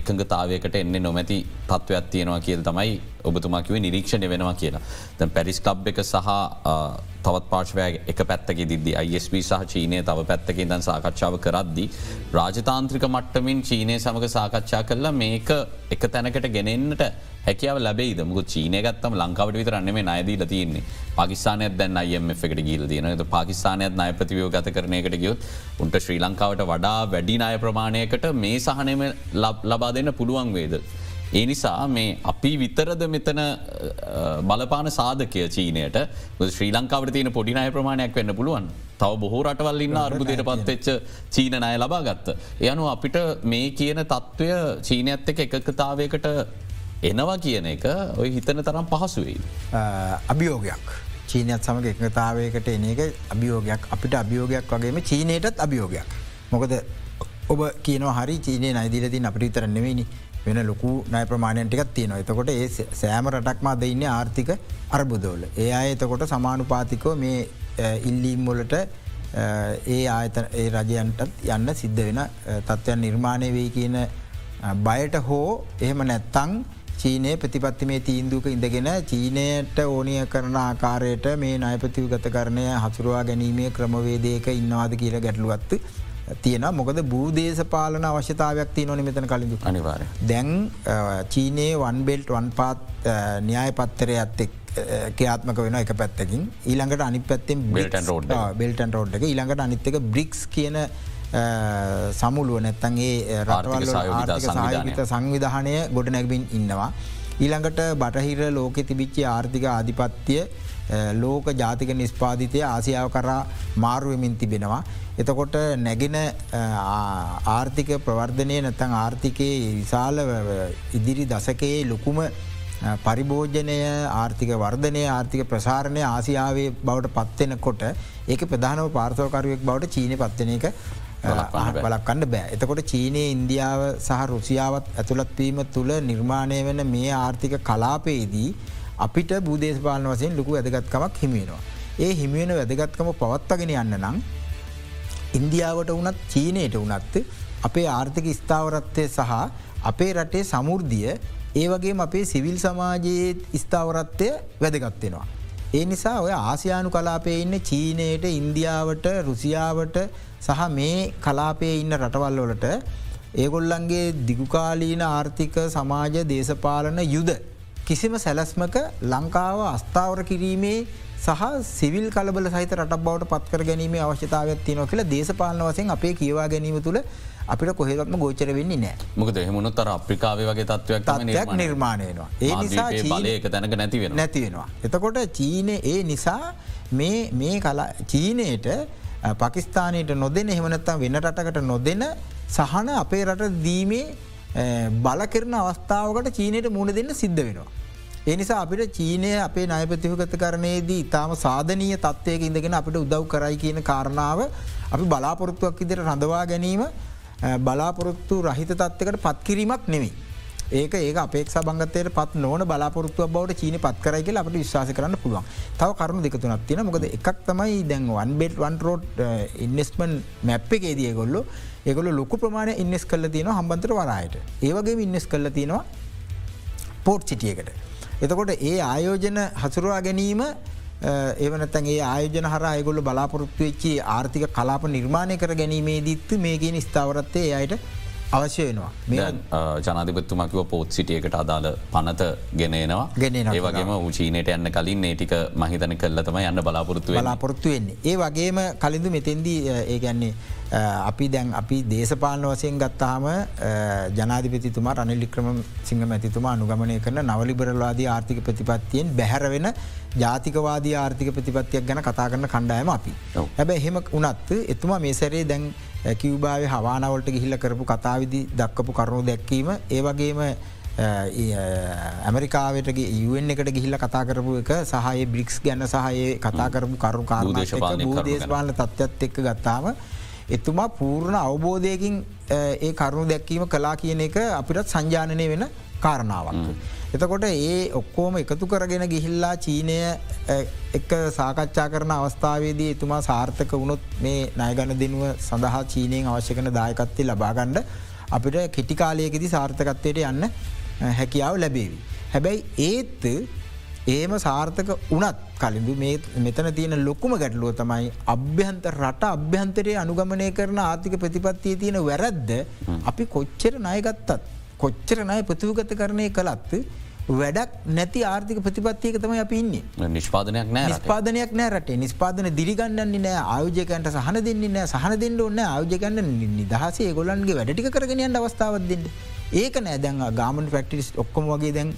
එකඟතාවයකට එන්නේ නොමැති තත්ත්වයක් තියෙනවා කියල් තමයි ඔබතුමාකිව නිරීක්ෂණය වෙනවා කියලා. දැ පැරිස් කලබ් එක සහ තවත් පාශවය එක පැත්තක දිදදි අයිස්B සහ චීනය තව පැත්තකින් දන් සාකච්ඡාව කරද්දි. රාජතාන්ත්‍රික මට්ටමින් චීනය සමඟ සාකච්ඡා කරලා මේක එක තැනකට ගෙනෙන්න්නට හැකියාව ලැබේ මුක චීනය ගත්තම ලංකාවට විතරන්න මේ අයදීල තියන්නේ පකිස්ානයක් දැන් අයම එකට ගීල තියන පාකිස්ානයක් නය ප්‍රතිවියෝ ගත කරනයකට ගියොත් උන්ට ශ්‍රී ලංකාවට වඩා වැඩි නාය ප්‍රමාණයකට මේ සහනම ලබා දෙන්න පුළුවන් වේද. ඒ නිසා මේ අපි විතරද මෙතන බලපාන සාධකය චීනයට ශ්‍රී ලංකාවට තියෙන පොඩිනය ප්‍රමාණයක් වෙන්න පුළුවන් තව බොහෝ රටවල්ලින්න අර්බුදයට පත්වෙච්ච චීන අය ලබා ගත්ත. යනු අපිට මේ කියන තත්ත්වය චීනඇත්ත එක එකකතාවයකට එනවා කියන එක ඔය හිතන තරම් පහසුවෙයි. අභියෝගයක්. චීනයත් සමඟ එකතාවයකට එන එක අභියෝගයක් අපිට අභියෝගයක් වගේම චීනයටත් අභියෝගයක්. මොකද ඔබ කියන හරි චීනය නයිදිලතින් අපිට විතරන්නෙවෙනි වෙන ලොකු නය ප්‍රමාණයන්ටිකත් තියෙනවා එතකොට ඒ සෑම රටක්මා දෙන්න ආර්ථික අර්බුදෝල. ඒ අය එතකොට සමානුපාතිකෝ මේ ඉල්ලීම්මොලට ඒ ආයත ඒ රජයන්ටත් යන්න සිද්ධ වෙන තත්ත්වයන් නිර්මාණය වෙයි කියන බයට හෝ එහෙම නැත්තං චීනය ප්‍රතිපත්ති මේ තීන්දුක ඉඳගෙන චීනයට ඕනිය කරන ආකාරයට මේ නයපතිව ගත කරණය හසුරවා ගැනීමේ ක්‍රමවේදයක ඉන්නවාද කියල ගැටලුවත්තු තියෙන මොකද බූදේශපාලන අවශ්‍යතාවයක් තිය නොන මෙතන කලින්දු අනිවාර. දැන් චීනයේ වන්බෙල්ට් වන් පාත් න්‍යාය පත්තරය ඇත්තෙක් ක්‍යාත්මක වෙන එක පැත්තකින්. ඊළඟට අනි පැත්තෙන් බෙල්ටන් රෝඩ් බෙල්ටන් රෝඩ් එක. ඊළඟට අනිත්තක බ්‍රික්ස් කියන සමුළුව නැත්තන්ගේ රටවල් සහයෝගිතා සහයවිත සංවිධානය. ගොඩ නැගබින් ඉන්නවා. ඊළඟට බටහිර ලෝකෙ තිබිච්චි ආර්ථික ආධිපත්තිය ලෝක ජාතික නිස්පාධිතය ආසියාව කරා මාරුවමින් තිබෙනවා. එතකොට නැගෙන ආර්ථික ප්‍රවර්ධනය නැතන් ආර්ථිකයේ විශාල ඉදිරි දසකයේ ලොකුම පරිභෝජනය ආර්ථික වර්ධනය ආර්ථික ප්‍රසාරණය ආසියාවේ බවට පත්වෙන කොට ඒක ප්‍රධානව පාර්ථවකරුවෙක් බවට චීන පත්වන එක බලක්කන්න බෑ. එතකොට චීනය ඉන්දියාව සහ රුසියාවත් ඇතුළත්වීම තුළ නිර්මාණය වන මේ ආර්ථික කලාපයේදී අපිට බුදේශපාලන වසයෙන් ලොකු වැදගත්කමක් හිමියෙනවා. ඒ හිමියෙන වැදගත්කම පවත්වගෙන යන්න නම් ඉන්දියාවට වනත් චීනයට වනත් අපේ ආර්ථික ස්ථාවරත්වය සහ අපේ රටේ සමුෘද්ධිය ඒ වගේ අපේ සිවිල් සමාජයේ ස්ථාවරත්වය වැදගත්වෙනවා. ඒ නිසා ඔය ආසියානු කලාපය ඉන්න චීනයට ඉන්දියාවට රුසියාවට සහ මේ කලාපය ඉන්න රටවල් වලට ඒගොල්ලන්ගේ දිගුකාලීන ආර්ථික සමාජ දේශපාලන යුද. කිසිම සැලස්මක ලංකාව අස්ථාවර කිරීමේ සහ සිවිල් කලබල සහිත රට බවට පත්කර ගැනීම අවශ්‍යතාවත් තියනො කියල දේශපාලන වසෙන් අපේ කියවා ගැනීම තුළ අපිට කොහෙවත්ම ගෝචර වෙන්නේ නෑ මොකද එහමුණු තර අප්‍රිකාව වගේ තත්වයක් තත්වයක් නිර්මාණයනවා ඒ නිසා ඒක තැනක නැතිවෙන නැතිවෙනවා. එතකොට චීන ඒ නිසා මේ චීනයට පකිස්ානයට නොදෙන එහෙමනත්තම් වෙන රටකට නොදෙන සහන අපේ රට දීමේ බලකරන අවස්ථාවකට චීනයට මුණ දෙන්න සිද්ධ වෙනවා. එනිසා අපිට චීනය අපේ නයපතිහකත කරනයේදී ඉතාම සාධනීය තත්වයක ඉඳගෙන අපිට උදව් කරයි කියන කාරණාව අපි බලාපොරොත්තුවක් ඉදිර රඳවා ගැනීම බලාපොරොත්තු රහිත තත්වකට පත්කිරීමක් නෙමේ. ඒක ඒ අපේක් බංගතයට පත් නොන බලාපොරත්තුව බවට චීන පත් කරයි කියලා අපට විශවාස කරන්න පුළුවන් තව කරුණු දෙකතුනක් තියෙන මොකද එකක් තමයි දැන් one belt one road investment map එකේදිය ඒගොල ලොකු ප්‍රමාණ ඉන්නෙස් කල්ල තියෙන හම්බන්තර වරයට ඒවගේ ඉන්නෙස් කල්ල තියෙනවා පෝට් සිටියකට. එතකොට ඒ ආයෝජන හසුරවා ගැනීම ඒවනතන්ගේ ආයෝජන හර අයගොල්ල බලාපොරොත්තු වෙච්චි ආර්ථික කලාප නිර්මාණය කර ගැනීමේ දිත්ත මේගෙන ස්ථාවරත්තය අයට අවශ්‍ය වෙනවා. මේ ජනාධිපත්තුමකිව පෝත් සිටියකට අදාළ පනත ගෙනනවා. ගෙන ඒවගේම චීනයට යන්න කලින් ඒටික මහිතන කල්ලතම යන්න බලාපොරත්තු බලාපොරොත්තු වෙන්නේ. ඒ වගේම කලින්දු මෙතෙන්දී ඒ ගැන්නේ අපි දැන් අපි දේශපාලන වසයෙන් ගත්තාම ජනාධිපතිතුමා රනිලික්‍රම සිංහ මැතිතුමා අනුගමනය කරන නවලිබරවාදී ආර්ථික ප්‍රතිපත්තියෙන් බැහැරවෙන ජාතිකවාදී ආර්ථික ප්‍රතිපත්තියක් ගැන කතා කරන කණ්ඩායම අපි. හැබැ එහෙම උනත් එතුමා මේ සැරේ දැන් කිව්බාව හවානවලට ගිහිල්ල කරපු කතාවිදි දක්කපු කරුණු දැක්කීම ඒවගේම ඇමරිකාවටගේ යුවෙන් එකට ගිහිල්ල කතා කරපු එක සහය බ්‍රික්ස් ගැන්න සහයේ කතා කරපු කරු කාරු දේශපාලන තත්ත්ත් එක්ක ගත්තාම එතුමා පූර්ණ අවබෝධයකින් ඒ කරුණු දැක්කීම කලා කියන එක අපිටත් සංජානනය වෙන කාරණාවක්. එතකොට ඒ ඔක්කෝම එකතු කරගෙන ගිහිල්ලා චීනය එක් සාකච්ඡා කරන අවස්ථාවේදී එතුමා සාර්ථක වුණොත් මේ නයගන දෙනුව සඳහා චීනයෙන් අවශ්‍ය කන දායකත්තේ ලබාගණ්ඩ අපිට කෙටිකාලයකෙති සාර්ථකත්වයට යන්න හැකියාව ලැබේවි. හැබැයි ඒත් ඒම සාර්ථක උනත් කලින්දු මෙතන තියෙන ලොකුම ගැටලුව තමයි අභ්‍යන්ත රට අභ්‍යන්තරය අනුගමනය කරන ආර්ථික ප්‍රතිපත්තිය තියෙන වැරද්ද අපි කොච්චර ණයගත්තත් කොච්චර ණය ප්‍රතිවගත කරණය කළත් වැඩක් නැති ආර්ථික ප්‍රතිපත්තියක තම අප ඉන්නේ. නිෂ්පාදනයක් නෑ නිස්පාදනයක් නෑ රටේ. නිස්පාදන දිරිගන්නන්නේ නෑ ආයෝජකන්ට සහන දෙන්නේ නෑ සහන දෙන්න ඔන්න ආයෝජකන්න නිදහසේ ගොලන්ගේ වැඩටික කරගෙනයන්න අවස්ථාවත් දෙන්න. ඒක නෑ. දැන් ගාමන් ෆක්ටිස් ඔක්කොම වගේ දැන්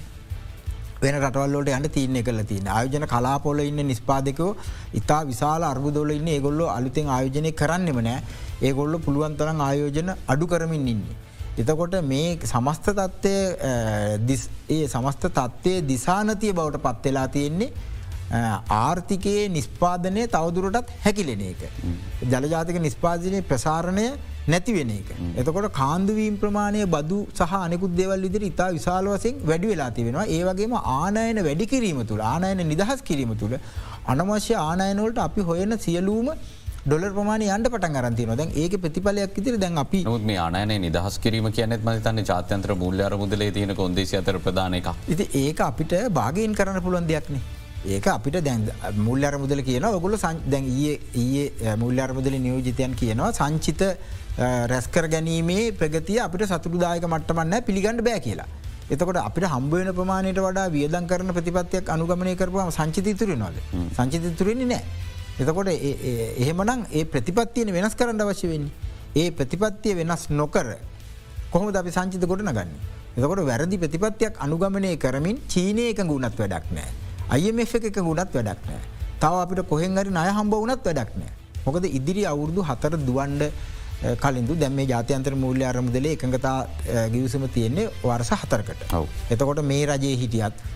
වෙන රටවල්ලට යන්න තියන්නේ කල තින ආයෝජන කලාපොල ඉන්න නිස්පාදකෝ ඉතා විශාල අර්බුදොල ඉන්න ඒගොල්ලො අලුතෙන් ආයෝජනය කරන්නෙම නෑ ඒගොල්ල පුළුවන්තරන් ආයෝජන අඩු කරමින් ඉන්නේ. එතකොට මේ සමස්ත තත්ත්වය ඒ සමස්ත තත්ත්වය දිසානතිය බවට පත්වෙලා තියෙන්නේ ආර්ථිකයේ නිස්පාදනය තවදුරටත් හැකිලෙන එක. ජලජාතික නිස්පාදනය ප්‍රසාරණය නැතිවෙන එක. එතකොට කාන්දුවීම් ප්‍රමාණය බදු සහ අනෙකුත් දෙවල් විදිර ඉතා විශාල වසෙන් වැඩි වෙලා තිවෙනවා ඒවගේම ආනයන වැඩි කිරීම තුළ ආනයන නිදහස් කිරීම තුළ අනවශ්‍ය ආනයනවලට අපි හොයන සියලූම ඩොල ප්‍රමාණ අන්ට පට අරන්තින දැන් ඒක ප්‍රතිඵලයක් ඉතිර දැන් අපි මේ ආනය නිදහස් කිරීම කියනෙත් මතන්න ජාත්‍යන්ත්‍ර මුල්්‍යර මුදලේ තියන කොන්දේශ අතර ප්‍රධාන එක. ඉති ඒක අපිට භාගයෙන් කරන්න පුළුවන් දෙයක්නේ. ඒක අපිට දැන් මුල්ලර මුදල කියන ඔගුල දැන් ඒ මුල්ලර මුදල නියෝජිතයන් කියනවා සංචිත රැස්කර ගැනීමේ ප්‍රගතිය අපිට සතුරුදායක මට්ටමන්න පිළිගන්න බෑ කියලා. එතකොට අපිට හම්බුවන ප්‍රමාණයට වඩා වියදන් කරන ප්‍රතිපත්තියක් අනුගමනය කරපුම සංචිත තුරනවාද සංචිත තුරෙන්නේ නෑ. එතකොට එහෙමනම් ඒ ප්‍රතිපත්තියන වෙනස් කරන්න අවශ්‍ය වෙන්නේ. ඒ ප්‍රතිපත්තිය වෙනස් නොකර කොහොම අපි සංචිත ගොඩ නගන්න. එතකොට වැරදි ප්‍රතිපත්තියක් අනුගමනය කරමින් චීනය එක ගුණත් වැඩක් නෑ. අයම එක ගුණත් වැඩක් නෑ. තව අපිට කොහෙන් හරි අය හම්බ වනත් වැඩක් නෑ. මොකද ඉදිරි අවුරුදු හතර දුවන්ඩ කලින්දු දැම ජාතයන්තර මූල්‍ය අරමුදලේ එකඟතා ගිවිසම තියෙන්නේ වර්ස හතරකට. එතකොට මේ රජයේ හිටියත්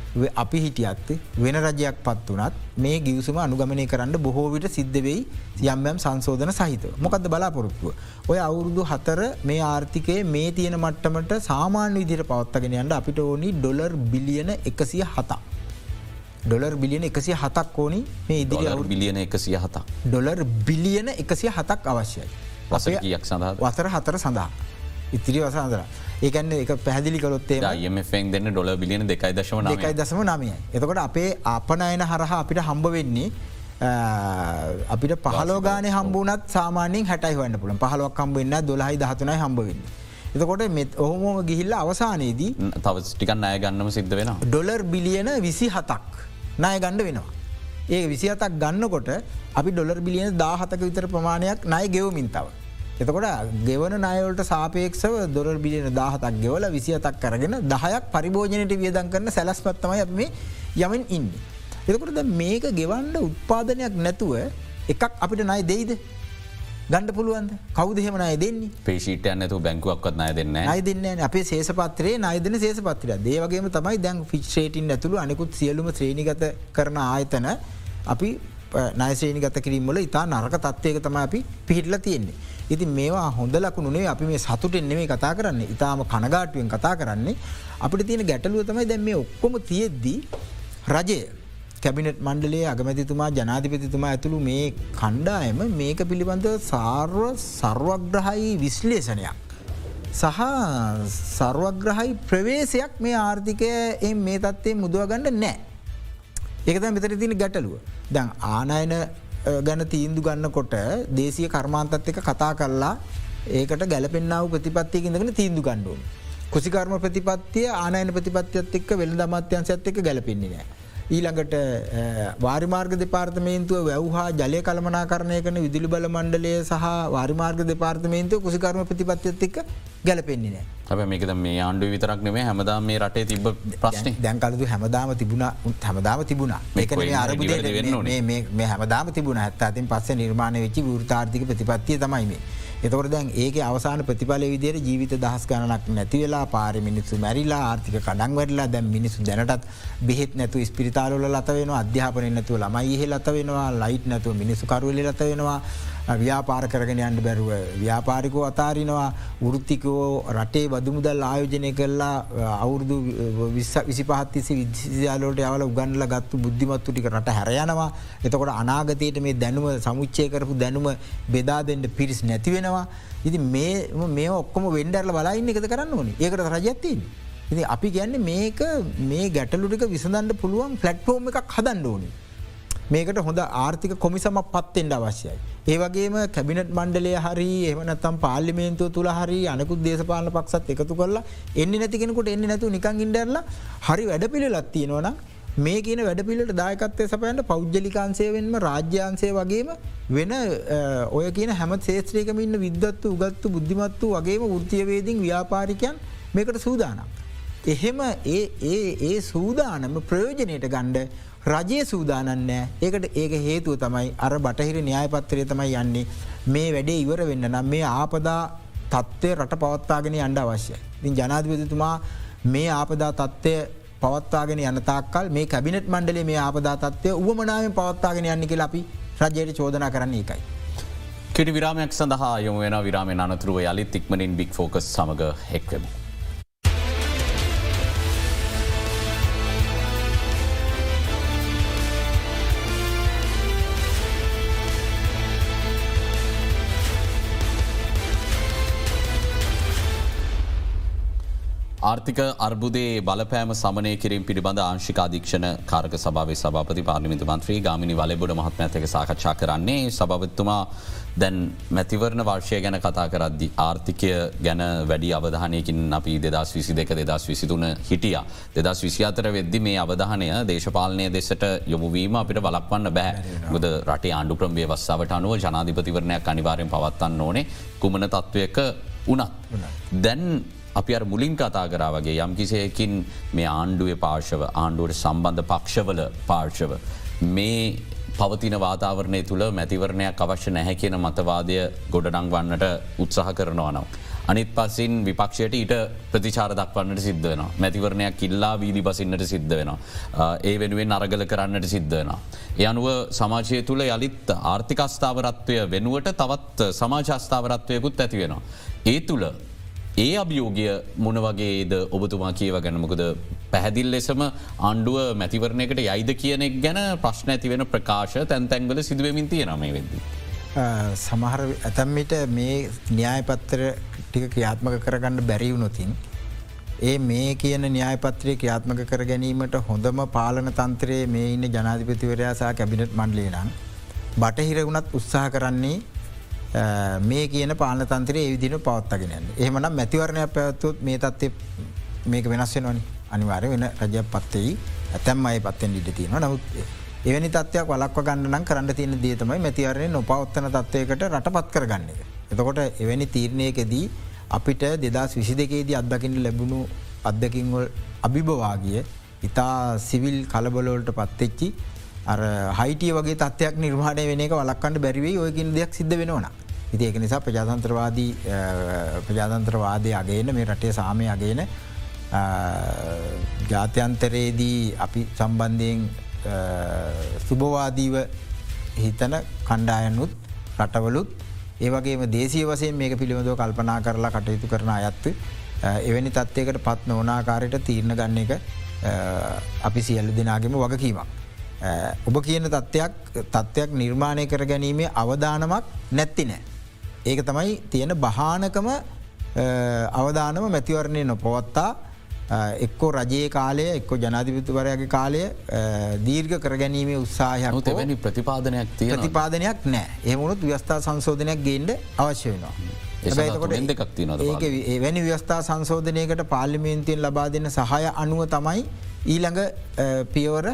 අපි හිටියත් වෙන රජයක් පත් වනත් මේ ගියවසම අනුගමනය කරන්න බොහෝවිට සිද්ධවෙයි යම්යම් සංසෝධන සහිත මොකද බලාපොරොත්තුව. ඔය අවුරුදු හතර මේ ආර්ථිකය මේ තියෙන මට්ටමට සාමාන්‍ය විදිර පවත්තගෙන යන්න අපිට ඕනි ඩොලර් බිලියන එකසිය හතා. ඩොලර් බිලියන එකසිය හතක් ඕනි මේ ඉදිරි අවු බිලියන එකසිය හතා. ඩොලර් බිලියන එකසිය හතක් අවශ්‍යයි. වසරයක් සඳහා වසර හතර සඳහා. ඉතිරි වසාදර ඒකන්න එක පැදිලි කලොත්තේ යමෙන් දෙන්න ඩොල බිලියන දෙකයි දශම එකයි දසම නමය. එතකොට අපේ අපනයන හරහා අපිට හම්බ වෙන්නේ අපිට පහලෝගාන හම්බුනත් සාමානෙන් හැටයි වන්න පුළන් පහලොක් හම්බවෙන්න දොලහයි දහතුනයි හම්බවෙන්න. එතකොට මෙත් ඔහොමෝම ගිහිල්ල අවසානයේදී තව ටිකන් අය ගන්නම සිද්ධ වෙන. ඩොලර් බිලියන විසි හතක් ණය ගණ්ඩ වෙනවා. ඒ විසිහතක් ගන්නකොට අපි ඩොලර් බිලියන දාහතක විතර ප්‍රමාණයක් නය ගෙවමින්තාව. එතකොට ගෙවන නයවලට සාපේක්ෂව දොර බිලියන දාහතක් ගෙවල විසිතක් කරගෙන දහයක් පරිභෝජනයට වියදන් කරන සැලස්පත්තමයි මේ යමෙන් ඉන්න. එතකොට මේක ගෙවන්ඩ උත්පාදනයක් නැතුව එකක් අපිට නයි දෙයිද? ගණඩ පුළුවන්ද? කවුදහෙම නය දෙන්නේ? පේෂීට ඇනතු බැංකුවක්ත් නය දෙන්න අයි දෙන්න අපේ සේසපත්‍රේ නයිදන සේසපත්‍රය දේවගේම තමයි දැන් ෆික්ෂේටින් ඇතුළු අනිකුත් සියලුම ශ්‍රේණිගත කරන ආයතන අපි නයසේනි ගත කිරීමල ඉතා නරක තත්වයක තම අපි පිහිටල තියෙන්නේ. ඉති මේවා හොඳ ලකුණුනේ අපි මේ සතුටෙන් නෙමේ කතා කරන්නේ ඉතාම කනගාටුවෙන් කතා කරන්නේ අපිට තියෙන ගැටලුව තමයි දැම මේ ඔක්කොම තියෙද්දී රජය කැබිනට් මණ්ඩලේ අගමැතිතුමා ජනාධිපතිතුමා ඇතුළු මේ කණ්ඩායම මේක පිළිබඳ සාර්ව සර්වග්‍රහයි විශ්ලේෂණයක්. සහ සර්වග්‍රහයි ප්‍රවේශයක් මේ ආර්ථිකය මේ තත්වේ මුදුවගන්න නෑ. ඒකත මෙතර තින ගැටලුව. දැන් ආනයන ගැන තීන්දු ගන්නකොට දේශය කර්මාන්තත් එක කතා කරලා ඒකට ගැලපෙන්න්නාව ප්‍රතිපත්තියකිඳගෙන තීන්දු ගණ්ඩුවන්. කුසිකර්ම ප්‍රතිපත්තිය ආනයන ප්‍රතිපත්තියත් එක්ක වෙළ දමත්‍යන්සඇත් එක ගැලපෙන්නේ නෑ. ඊළඟට වාරිමාර්ග දෙපාර්තමේන්තුව වැැව්හා ජලය කළමනා කරණය කන විදිලි බල මණ්ඩලය සහ වාරිමාර්ග දෙපාර්තමේන්තුව කුසිකර්ම ප්‍රතිපත්තියත් එක්ක ගැලපෙන්නේ නෑ. හැබ මේකද මේ ආණ්ඩු විතරක් නෙේ හැමදා මේ රටේ තිබ ප්‍රශ්න. දැන්කලතු හැමදාම තිබුණ හැමදාම තිබුණ. මේක අරබුද මේ හැමදාම තිබුණ. ඇත් අතින් පස්ස නිර්මාණය වෙච්චි වෘතාර්ථික ප්‍රතිපත්තිය තමයිමේ. එතකොට දැන් ඒක අවසාන ප්‍රතිඵල විදිර ජීවිත දහස් ගණනක් නැති වෙලා පාර මිනිස්සු මැරිලා ආර්ථික කඩන් වැඩලා දැම් මිනිසු දැනටත් බෙහෙත් නැතු ස්පිරිතාලල ලත වෙන අධ්‍යාපන නැතුව ළමයි ඉහ ලත වෙනවා ලයිට් නැතුව මිනිසු කරුවල ලත වෙනවා ව්‍යාපාර කරගෙන යන්න බැරුව ව්‍යාපාරිකෝ අතාරිනවා වෘත්තිකෝ රටේ බදුමුදල් ආයෝජනය කරලා අවුරුදු විසි පහත්තිසි විද්‍යාලෝට යවල උගන්නල ගත්තු බුද්ධිමත්තු ටික රට හැරයනවා එතකොට අනාගතයට මේ දැනුම සමුච්චය කරපු දැනුම බෙදා දෙන්න පිරිස් නැතිවෙනවා ඉති මේ ඔක්කොම වෙන්ඩර්ල බලයින්න එකද කරන්න ඕනි ඒකට රජත්තින්. ඉති අපි ගැන්න මේක මේ ගැටලුටික විසඳන්න පුළුවන් පලට්ෆෝර්ම් එකක් හදන්න ඕනි. මේකට හොඳ ආර්ථික කොමිසම පත්තෙන්ට අවශ්‍යයි. ඒවගේම කැබිනට මණ්ඩලය හරි එමනත්තම් පාලිමේන්තුව තුළ හරි අනකුත් දේශපාල පක්ෂත් එකතු කරලා එන්න නැතිකෙනකුට එන්න නැතු නිකං ඉඩරල හරි වැඩ පිළිලත් තියෙනවන මේ කියන වැඩ පිල්ලට දායකත්වය සපයන්ට පෞද්ජලිකාන්සය වෙන්ම රාජ්‍යන්සය වගේම වෙන ඔය කියන හැම ශේත්‍රයකම ඉන්න විද්වත්තු උගත්තු බුද්ධිමත්තු වගේම ෘතියවේදින් ව්‍යාපාරිකයන් මේකට සූදානම්. එහෙම ඒ ඒ සූදානම ප්‍රයෝජනයට ගණ්ඩ රජය සූදානන්නෑ ඒකට ඒක හේතුව තමයි අර බටහිර න්‍යායපත්තරය තමයි යන්නේ මේ වැඩේ ඉවර වෙන්න නම් මේ ආපදා තත්ත්වය රට පවත්තාගෙන අන්ඩ අවශ්‍යයි. ඉතින් ජනාධපතිතුමා මේ ආපදා තත්ත්වය පවත්තාගෙන යනතාකල් මේ කැබිනට මණ්ඩලේ මේ ආපදා තත්වය උවමනාවෙන් පවත්තාගෙන යන්න කියලා අපි රජයට චෝදනා කරන්න එකයි. කෙටි විරාමයක් සඳහා යොම වෙන විරාමෙන් අනතුරුව යළිත් ඉක්මනින් බික් ෆෝකස් සමඟ හෙක්වමු. ආර්ථික අර්බුදේ බලපෑම සමනය කිරින් පිළිබඳ ආංශික අධීක්ෂණ කාරක සභාවේ සභාපති පාර්ලිමිතු මන්ත්‍රී ගාමිනි වලබොඩ මහත්මඇතක සාකච්ඡා කරන්නේ සභවත්තුමා දැන් මැතිවරණ වර්ෂය ගැන කතා කරද්දි ආර්ථිකය ගැන වැඩි අවධානයකින් අපි දෙදස් විසි දෙක දෙදස් විසිතුන හිටිය. දෙදස් විසි අතර වෙද්දි මේ අවධානය දේශපාලනය දෙසට යොමුවීම අපිට බලක්වන්න බෑ ගොද රටේ ආණ්ඩු ක්‍රම් ව්‍යවස්සාාවට අනුව ජනාධිපතිවරණයක් අනිවාරයෙන් පවත්තන්න ඕනේ කුමන තත්ත්වයක වනත්. දැන් අපි අර මුලින් කතා කරා වගේ යම් කිසියකින් මේ ආණ්ඩුවේ පාර්ශව ආණ්ඩුවට සම්බන්ධ පක්ෂවල පාර්ශව. මේ පවතින වාතාවරණය තුළ මැතිවරණයක් අවශ්‍ය නැහැ කියන මතවාදය ගොඩනංවන්නට උත්සාහ කරනවා නම්. අනිත් පසින් විපක්ෂයට ඊට ප්‍රතිචාර දක්වන්නට සිද්ධ වෙන. මැතිවරණයක් ඉල්ලා වීදි පසින්නට සිද්ධ වෙන. ඒ වෙනුවෙන් අරගල කරන්නට සිද්ධ වෙන. ඒ අනුව සමාජය තුළ යළිත් ආර්ථිකස්ථාවරත්වය වෙනුවට තවත් සමාජස්ථාවරත්වයකුත් ඇති වෙනවා. ඒ තුළ ඒ අභියෝගය මොන වගේද ඔබතුමා කියව ගැනමකද පැහැදිල් ලෙසම ආණ්ඩුව මැතිවරණයකට යයිද කියනෙක් ගැන ප්‍රශ්න ඇති වෙන ප්‍රකාශ තැන්තැන්ගල සිදුවමින් තියෙනමේ වෙද. සමහර ඇතැම්මිට මේ න්‍යායපත්තර ටික ක්‍රියාත්මක කරගන්න බැරිවුණොතින්. ඒ මේ කියන න්‍යායපත්‍රය ක්‍රියාත්මක කර ගැනීමට හොඳම පාලන තන්ත්‍රයේ මේ ඉන්න ජනාධිපතිවරයාසා කැබිනට් මණ්ඩලේනම්. බටහිර වුණත් උත්සාහ කරන්නේ මේ කියන පාන තන්ත්‍රය විදින පවත්තගෙන එහමනම් මැතිවරණයක් පැවත්තුත් මේ තත්ව මේක වෙනස් වෙනවනි. අනිවාරය වෙන රජයක් පත්තෙයි ඇතැම් අයි පත්තෙන් ඉට තියෙන නමුත් එවැනි තත්වයක් වලක්ව ගන්නනම් කරන්න තියෙන දේතමයි මැතිවරණය නොපවත්තන තත්වයකට රට පත් කරගන්න එක. එතකොට එවැනි තීරණයකදී අපිට දෙදස් විසි දෙකේදී අත්දකින්න ලැබුණු අත්දකින්වල් අභිභවාගිය ඉතා සිවිල් කලබලෝල්ට පත්තෙච්චි අර හයිටිය වගේ තත්වයක් නිර්මාණය වෙන එක වලක්කන්න බැරිවේ ඔයකින් දෙයක් සිද්ධ වෙනවා. ඉති ඒක නිසා ප්‍රජාතන්ත්‍රවාදී ප්‍රජාතන්ත්‍රවාදය අගේන මේ රටේ සාමය අගේන ජාත්‍යන්තරයේදී අපි සම්බන්ධයෙන් සුභවාදීව හිතන කණ්ඩායනුත් රටවලුත් ඒවගේ දේසිය වසයෙන් මේක පිළිබඳව කල්පනා කරලා කටයුතු කරන අයත්ත එවැනි තත්වයකට පත් නොනාකාරයට තීරණ ගන්න එක අපි සියල්ල දෙනාගෙම වගකීමක්. ඔබ කියන තත්ත්වයක් තත්ත්වයක් නිර්මාණය කර ගැනීමේ අවධානමක් නැත්ති නෑ. ඒක තමයි තියෙන බහානකම අවධානම මැතිවරණය නොපවත්තා. එක්කෝ රජයේ කාලය එක්කො ජනාධිපතිවරයාගේ කාලය දීර්ඝ කරගැනීමේ උත්සාහයක් තැවැනි ප්‍රතිපාදනයක් තිය ප්‍රතිපාදනයක් නෑ. එමුණුත් ව්‍යස්ථා සංශෝධනයක් ගේන්ඩ අවශ්‍ය වෙනවා. ඒක එවැනි ව්‍යස්ථා සංශෝධනයකට පාලිමේන්තියෙන් ලබා දෙන්න සහය අනුව තමයි ඊළඟ පියවර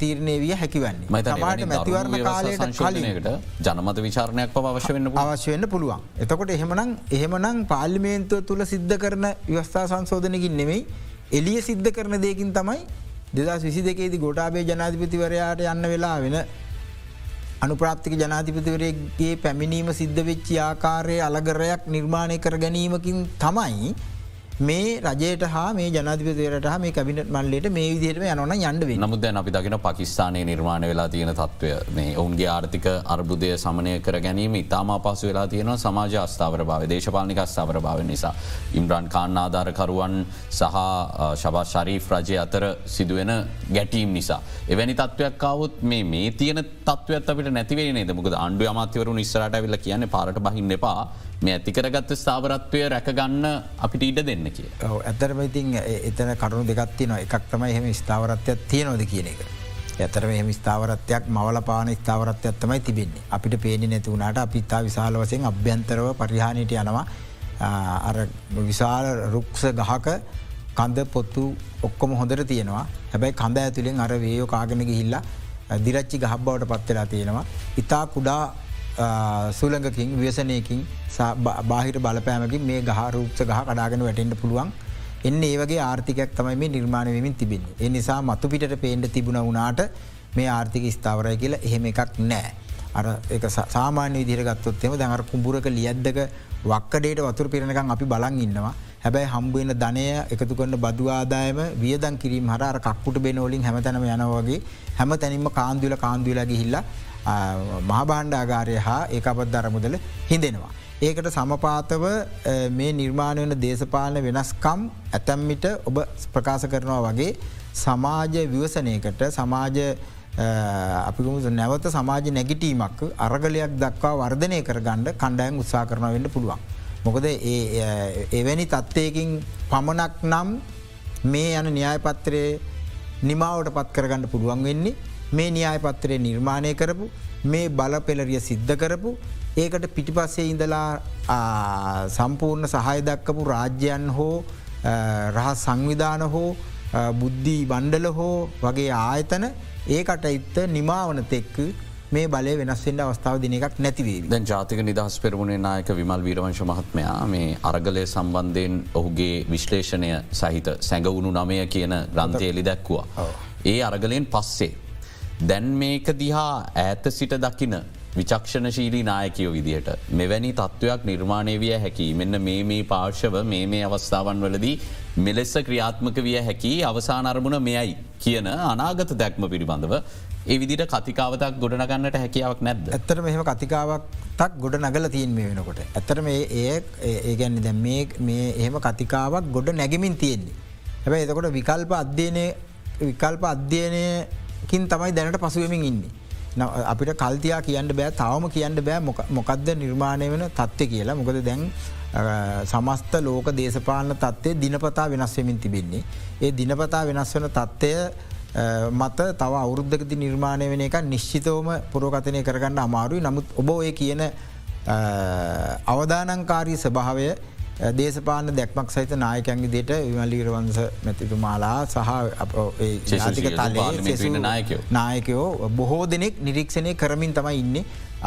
තීරණය විය හැකිවන්නේ මට මැතිවරණ කාලයට කලිනකට ජනමත විචාරණයක් ප අවශ්‍ය වන්න අවශ්‍ය වන්න පුළුවන්. එතකොට එහෙමනම් එහෙමනම් පාලිමේන්තුව තුළ සිද්ධ කරන ව්‍යස්ථා සංශෝධනකින් නෙමෙයි එලිය සිද්ධ කරන දෙකින් තමයි දෙදස් විසි දෙකේති ගොටාබේ ජනාධිපතිවරයාට යන්න වෙලා වෙන අනුප්‍රාප්තික ජනාධිපතිවරයගේ පැමිණීම සිද්ධ වෙච්චි ආකාරය අලගරයක් නිර්මාණය කර ගැනීමකින් තමයි මේ රජයට හා මේ ජනධපතයට මේ කැබිනට මල්ලට මේ විදිහටම යනන යන්ඩ නමුද අපි දකින පකිස්ානය නිර්මාණ වෙලා තියෙන තත්ත්වය මේ ඔවුන්ගේ ආර්ථික අර්බුදය සමනය කර ගැනීම ඉතාම පසු වෙලා තියෙන සමාජ අස්ථාවර භාව දේශපාලික අස්ථාවර භාව නිසා. ඉම්රන් කාන්න ආධාරකරුවන් සහ ශබා ශරීෆ් රජය අතර සිදුවෙන ගැටීම් නිසා. එවැනි තත්වයක් කවත් මේ මේ තියන තත්වත් අපට නැතිවේ නේද මුකද අන්ඩු අමාත්‍යවරු නිස්සරට විල්ල කියන්න පාරට බහින්න එපා මේ ඇතිකරගත්ත ස්ථාවරත්වය රැකගන්න අපිට ඊට දෙන්න කිය. ඇතරම ඉතින් එතන කරුණු දෙගත්තින එකක් තමයි එහෙම ස්ථාවරත්වයක් තියනොද කියන එක. ඇතරම එහම ස්ථාවරත්වයක් මවල පාන ස්ථාවරත්වයක් තමයි තිබෙන්නේ අපිට පේනි නැති වුණට අපිත්තා විශාල වසයෙන් අභ්‍යන්තරව පරිහානයට යනවා අර විශාල රුක්ෂ ගහක කන්ද පොත්තු ඔක්කොම හොඳට තියෙනවා හැබැයි කඳ ඇතුළින් අර වේයෝ කාගෙන ගිහිල්ලා දිරච්චි ගහබ්බවට පත්වෙලා තියෙනවා. ඉතා කුඩා සුළඟකින් ව්‍යසනයකින් බාහිර බලපෑමකින් මේ ගහරූප්ස ගහ කඩාගෙන වැටෙන්ට පුළුවන් එන්න ඒවගේ ආර්ථිකයක් තමයි මේ නිර්මාණ වෙමින් තිබෙන්නේ. ඒ නිසා මතු පිට පේන්ඩ තිබුණ වනාට මේ ආර්ථික ස්ථාවරය කියලා එහෙම එකක් නෑ. අර එක සාමාන්‍ය විදිරගත්තොත්තෙම දැඟර කුඹුරක ලියද්දක වක්කඩේට වතුර පිරණකම් අපි බලන් ඉන්නවා. හැබැයි හම්බුවෙන ධනය එකතු කරන්න බදවාදායම වියදන් කිරීම හර කක්කුට බෙනෝලින් හැමතැනම යනවගේ හැම තැනින්ම කාන්දුල කාන්දුලගේ හිල්ලා මහබාණ්ඩාගාරය හා ඒ අපත් දරමුදල හිදෙනවා. ඒකට සමපාතව මේ නිර්මාණය වන දේශපාලන වෙනස්කම් ඇතැම්මිට ඔබ ප්‍රකාශ කරනවා වගේ සමාජ විවසනයකට සමාජ අපිකුම නැවත සමාජ නැගිටීමක් අරගලයක් දක්වා වර්ධනය කර ගණ්ඩ කණ්ඩයන් උත්සා කරන වෙන්න පුළුවන්. මොකද එවැනි තත්ත්වයකින් පමණක් නම් මේ යන න්‍යායපත්‍රයේ නිමාවට පත් කරගන්න පුළුවන් වෙන්නේ මේ න්‍යායපත්‍රය නිර්මාණය කරපු මේ බල පෙලරිය සිද්ධ කරපු ඒකට පිටිපස්සේ ඉඳලා සම්පූර්ණ සහය දක්කපු රාජ්‍යයන් හෝ රහස් සංවිධාන හෝ බුද්ධී බණ්ඩල හෝ වගේ ආයතන ඒකට ඉත්ත නිමාවන තෙක්ක මේ බලය වෙනස්සෙන්ට අවස්ථාව දින එකක් නැතිවේ දැන් ජාතික නිදහස් පෙරමුණේ නායක විමල් වීරවංශ මහත්මයා මේ අරගලය සම්බන්ධයෙන් ඔහුගේ විශ්ලේෂණය සහිත සැඟවුණු නමය කියන ග්‍රන්ථයලි දැක්වවා. ඒ අරගලයෙන් පස්සේ. දැන් මේක දිහා ඇත සිට දකින විචක්ෂණශීලී නායකයෝ විදිහට මෙවැනි තත්ත්වයක් නිර්මාණය විය හැකි මෙන්න මේ මේ පාර්ශව මේ මේ අවස්ථාවන් වලදී මෙලෙස්ස ක්‍රියාත්මක විය හැකි අවසානරමුණ මෙයයි කියන අනාගත දැක්ම පිළිබඳව ඒ විදිට කතිකාවතක් ගොඩනගන්නට හැකියාවක් නැද්ද. ඇත්තර මෙහම කතිකාවක්තක් ගොඩ නගල තියෙන් මේ වෙනකොට. ඇතර මේ ඒ ඒගැන්නේ දැ මේ එහෙම කතිකාවක් ගොඩ නැගමින් තියෙන්නේ. හැබැ එතකොට විකල්ප අධ්‍යයනය විකල්ප අධ්‍යයනයකින් තමයි දැනට පසුවමින් ඉන්නේ. අපිට කල්තියා කියන්න බෑ තවම කියන්න බෑ මොකක්ද නිර්මාණය වෙන තත්ත්ය කියලා මොකද දැන් සමස්ත ලෝක දේශපාලන තත්ත්වය දිනපතා වෙනස්වමින් තිබෙන්නේ. ඒ දිනපතා වෙනස් වන තත්ත්වය මත තව අවුරුද්ධකති නිර්මාණය වෙන එක නිශ්චිතවම පුරෝගතනය කරගන්න අමාරුයි නමුත් ඔබ ඔය කියන අවදානංකාරී ස්භාවය දේශපාන දැක්මක් සහිත නායකැන්ගේ දේට විමල්ලීරවන්ස මැතිතුමාලා සහ ජාතික තලේ නායකයෝ. බොහෝ දෙනෙක් නිරීක්ෂණය කරමින් තමයි ඉන්න.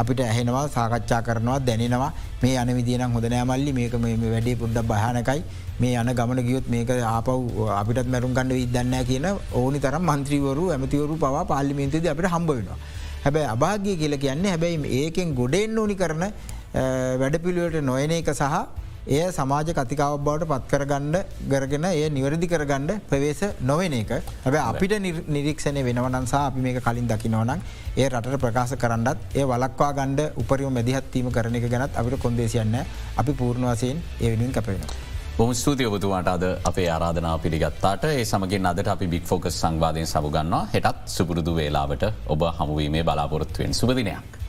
අපිට ඇහෙනවා සාකච්ඡා කරනවා දැනෙනවා. මේ අන විදිනම් හොඳ නෑමල්ලි මේක මේ වැඩේ පුද්ඩ භානකයි මේ යන ගමන ගියොත් මේක ආපව් අපිට මැරුම් ගණඩ විදන්න කියන ඕනි තරම් මන්ත්‍රීවරු ඇමතිවරු පවා පාලිමින්තද අපිට හම්බ වෙනවා. හැබැයි අභාගය කියල කියන්නේ හැබැයි ඒකෙන් ගොඩෙන් ඕනි කරන වැඩ පිළිවට නොයන එක සහ එය සමාජ කතිකාව බවට පත්කරගණ්ඩ ගරගෙන එය නිවැරදි කරගණ්ඩ ප්‍රවේශ නොවෙන එක. හැබ අපිට නිරීක්ෂණය වෙනවනසා අපි මේක කලින් දකිනවනම් ඒ රට ප්‍රකාශ කරන්නත් ඒ වලක්වා ගණ්ඩ උපරිම මැදිහත්වීම කරන එක ගැනත් අපිට කොන්දේසියන්න අපි පූර්ණවාසයෙන් ඒ වෙනුවෙන් කපෙනවා. බොම ස්තුතිය ඔබතුමාට අද අපේ ආරාධනා පිළිගත්තාට. ඒ සමගින් අදට අපි බික් ෆෝකස් සංවාධයෙන් සමුගන්නවා. හෙටත් සුපුරුදු වේලාවට ඔබ හමුවීමේ බලාපොරොත්තුවෙන්. සුපදිනයක්.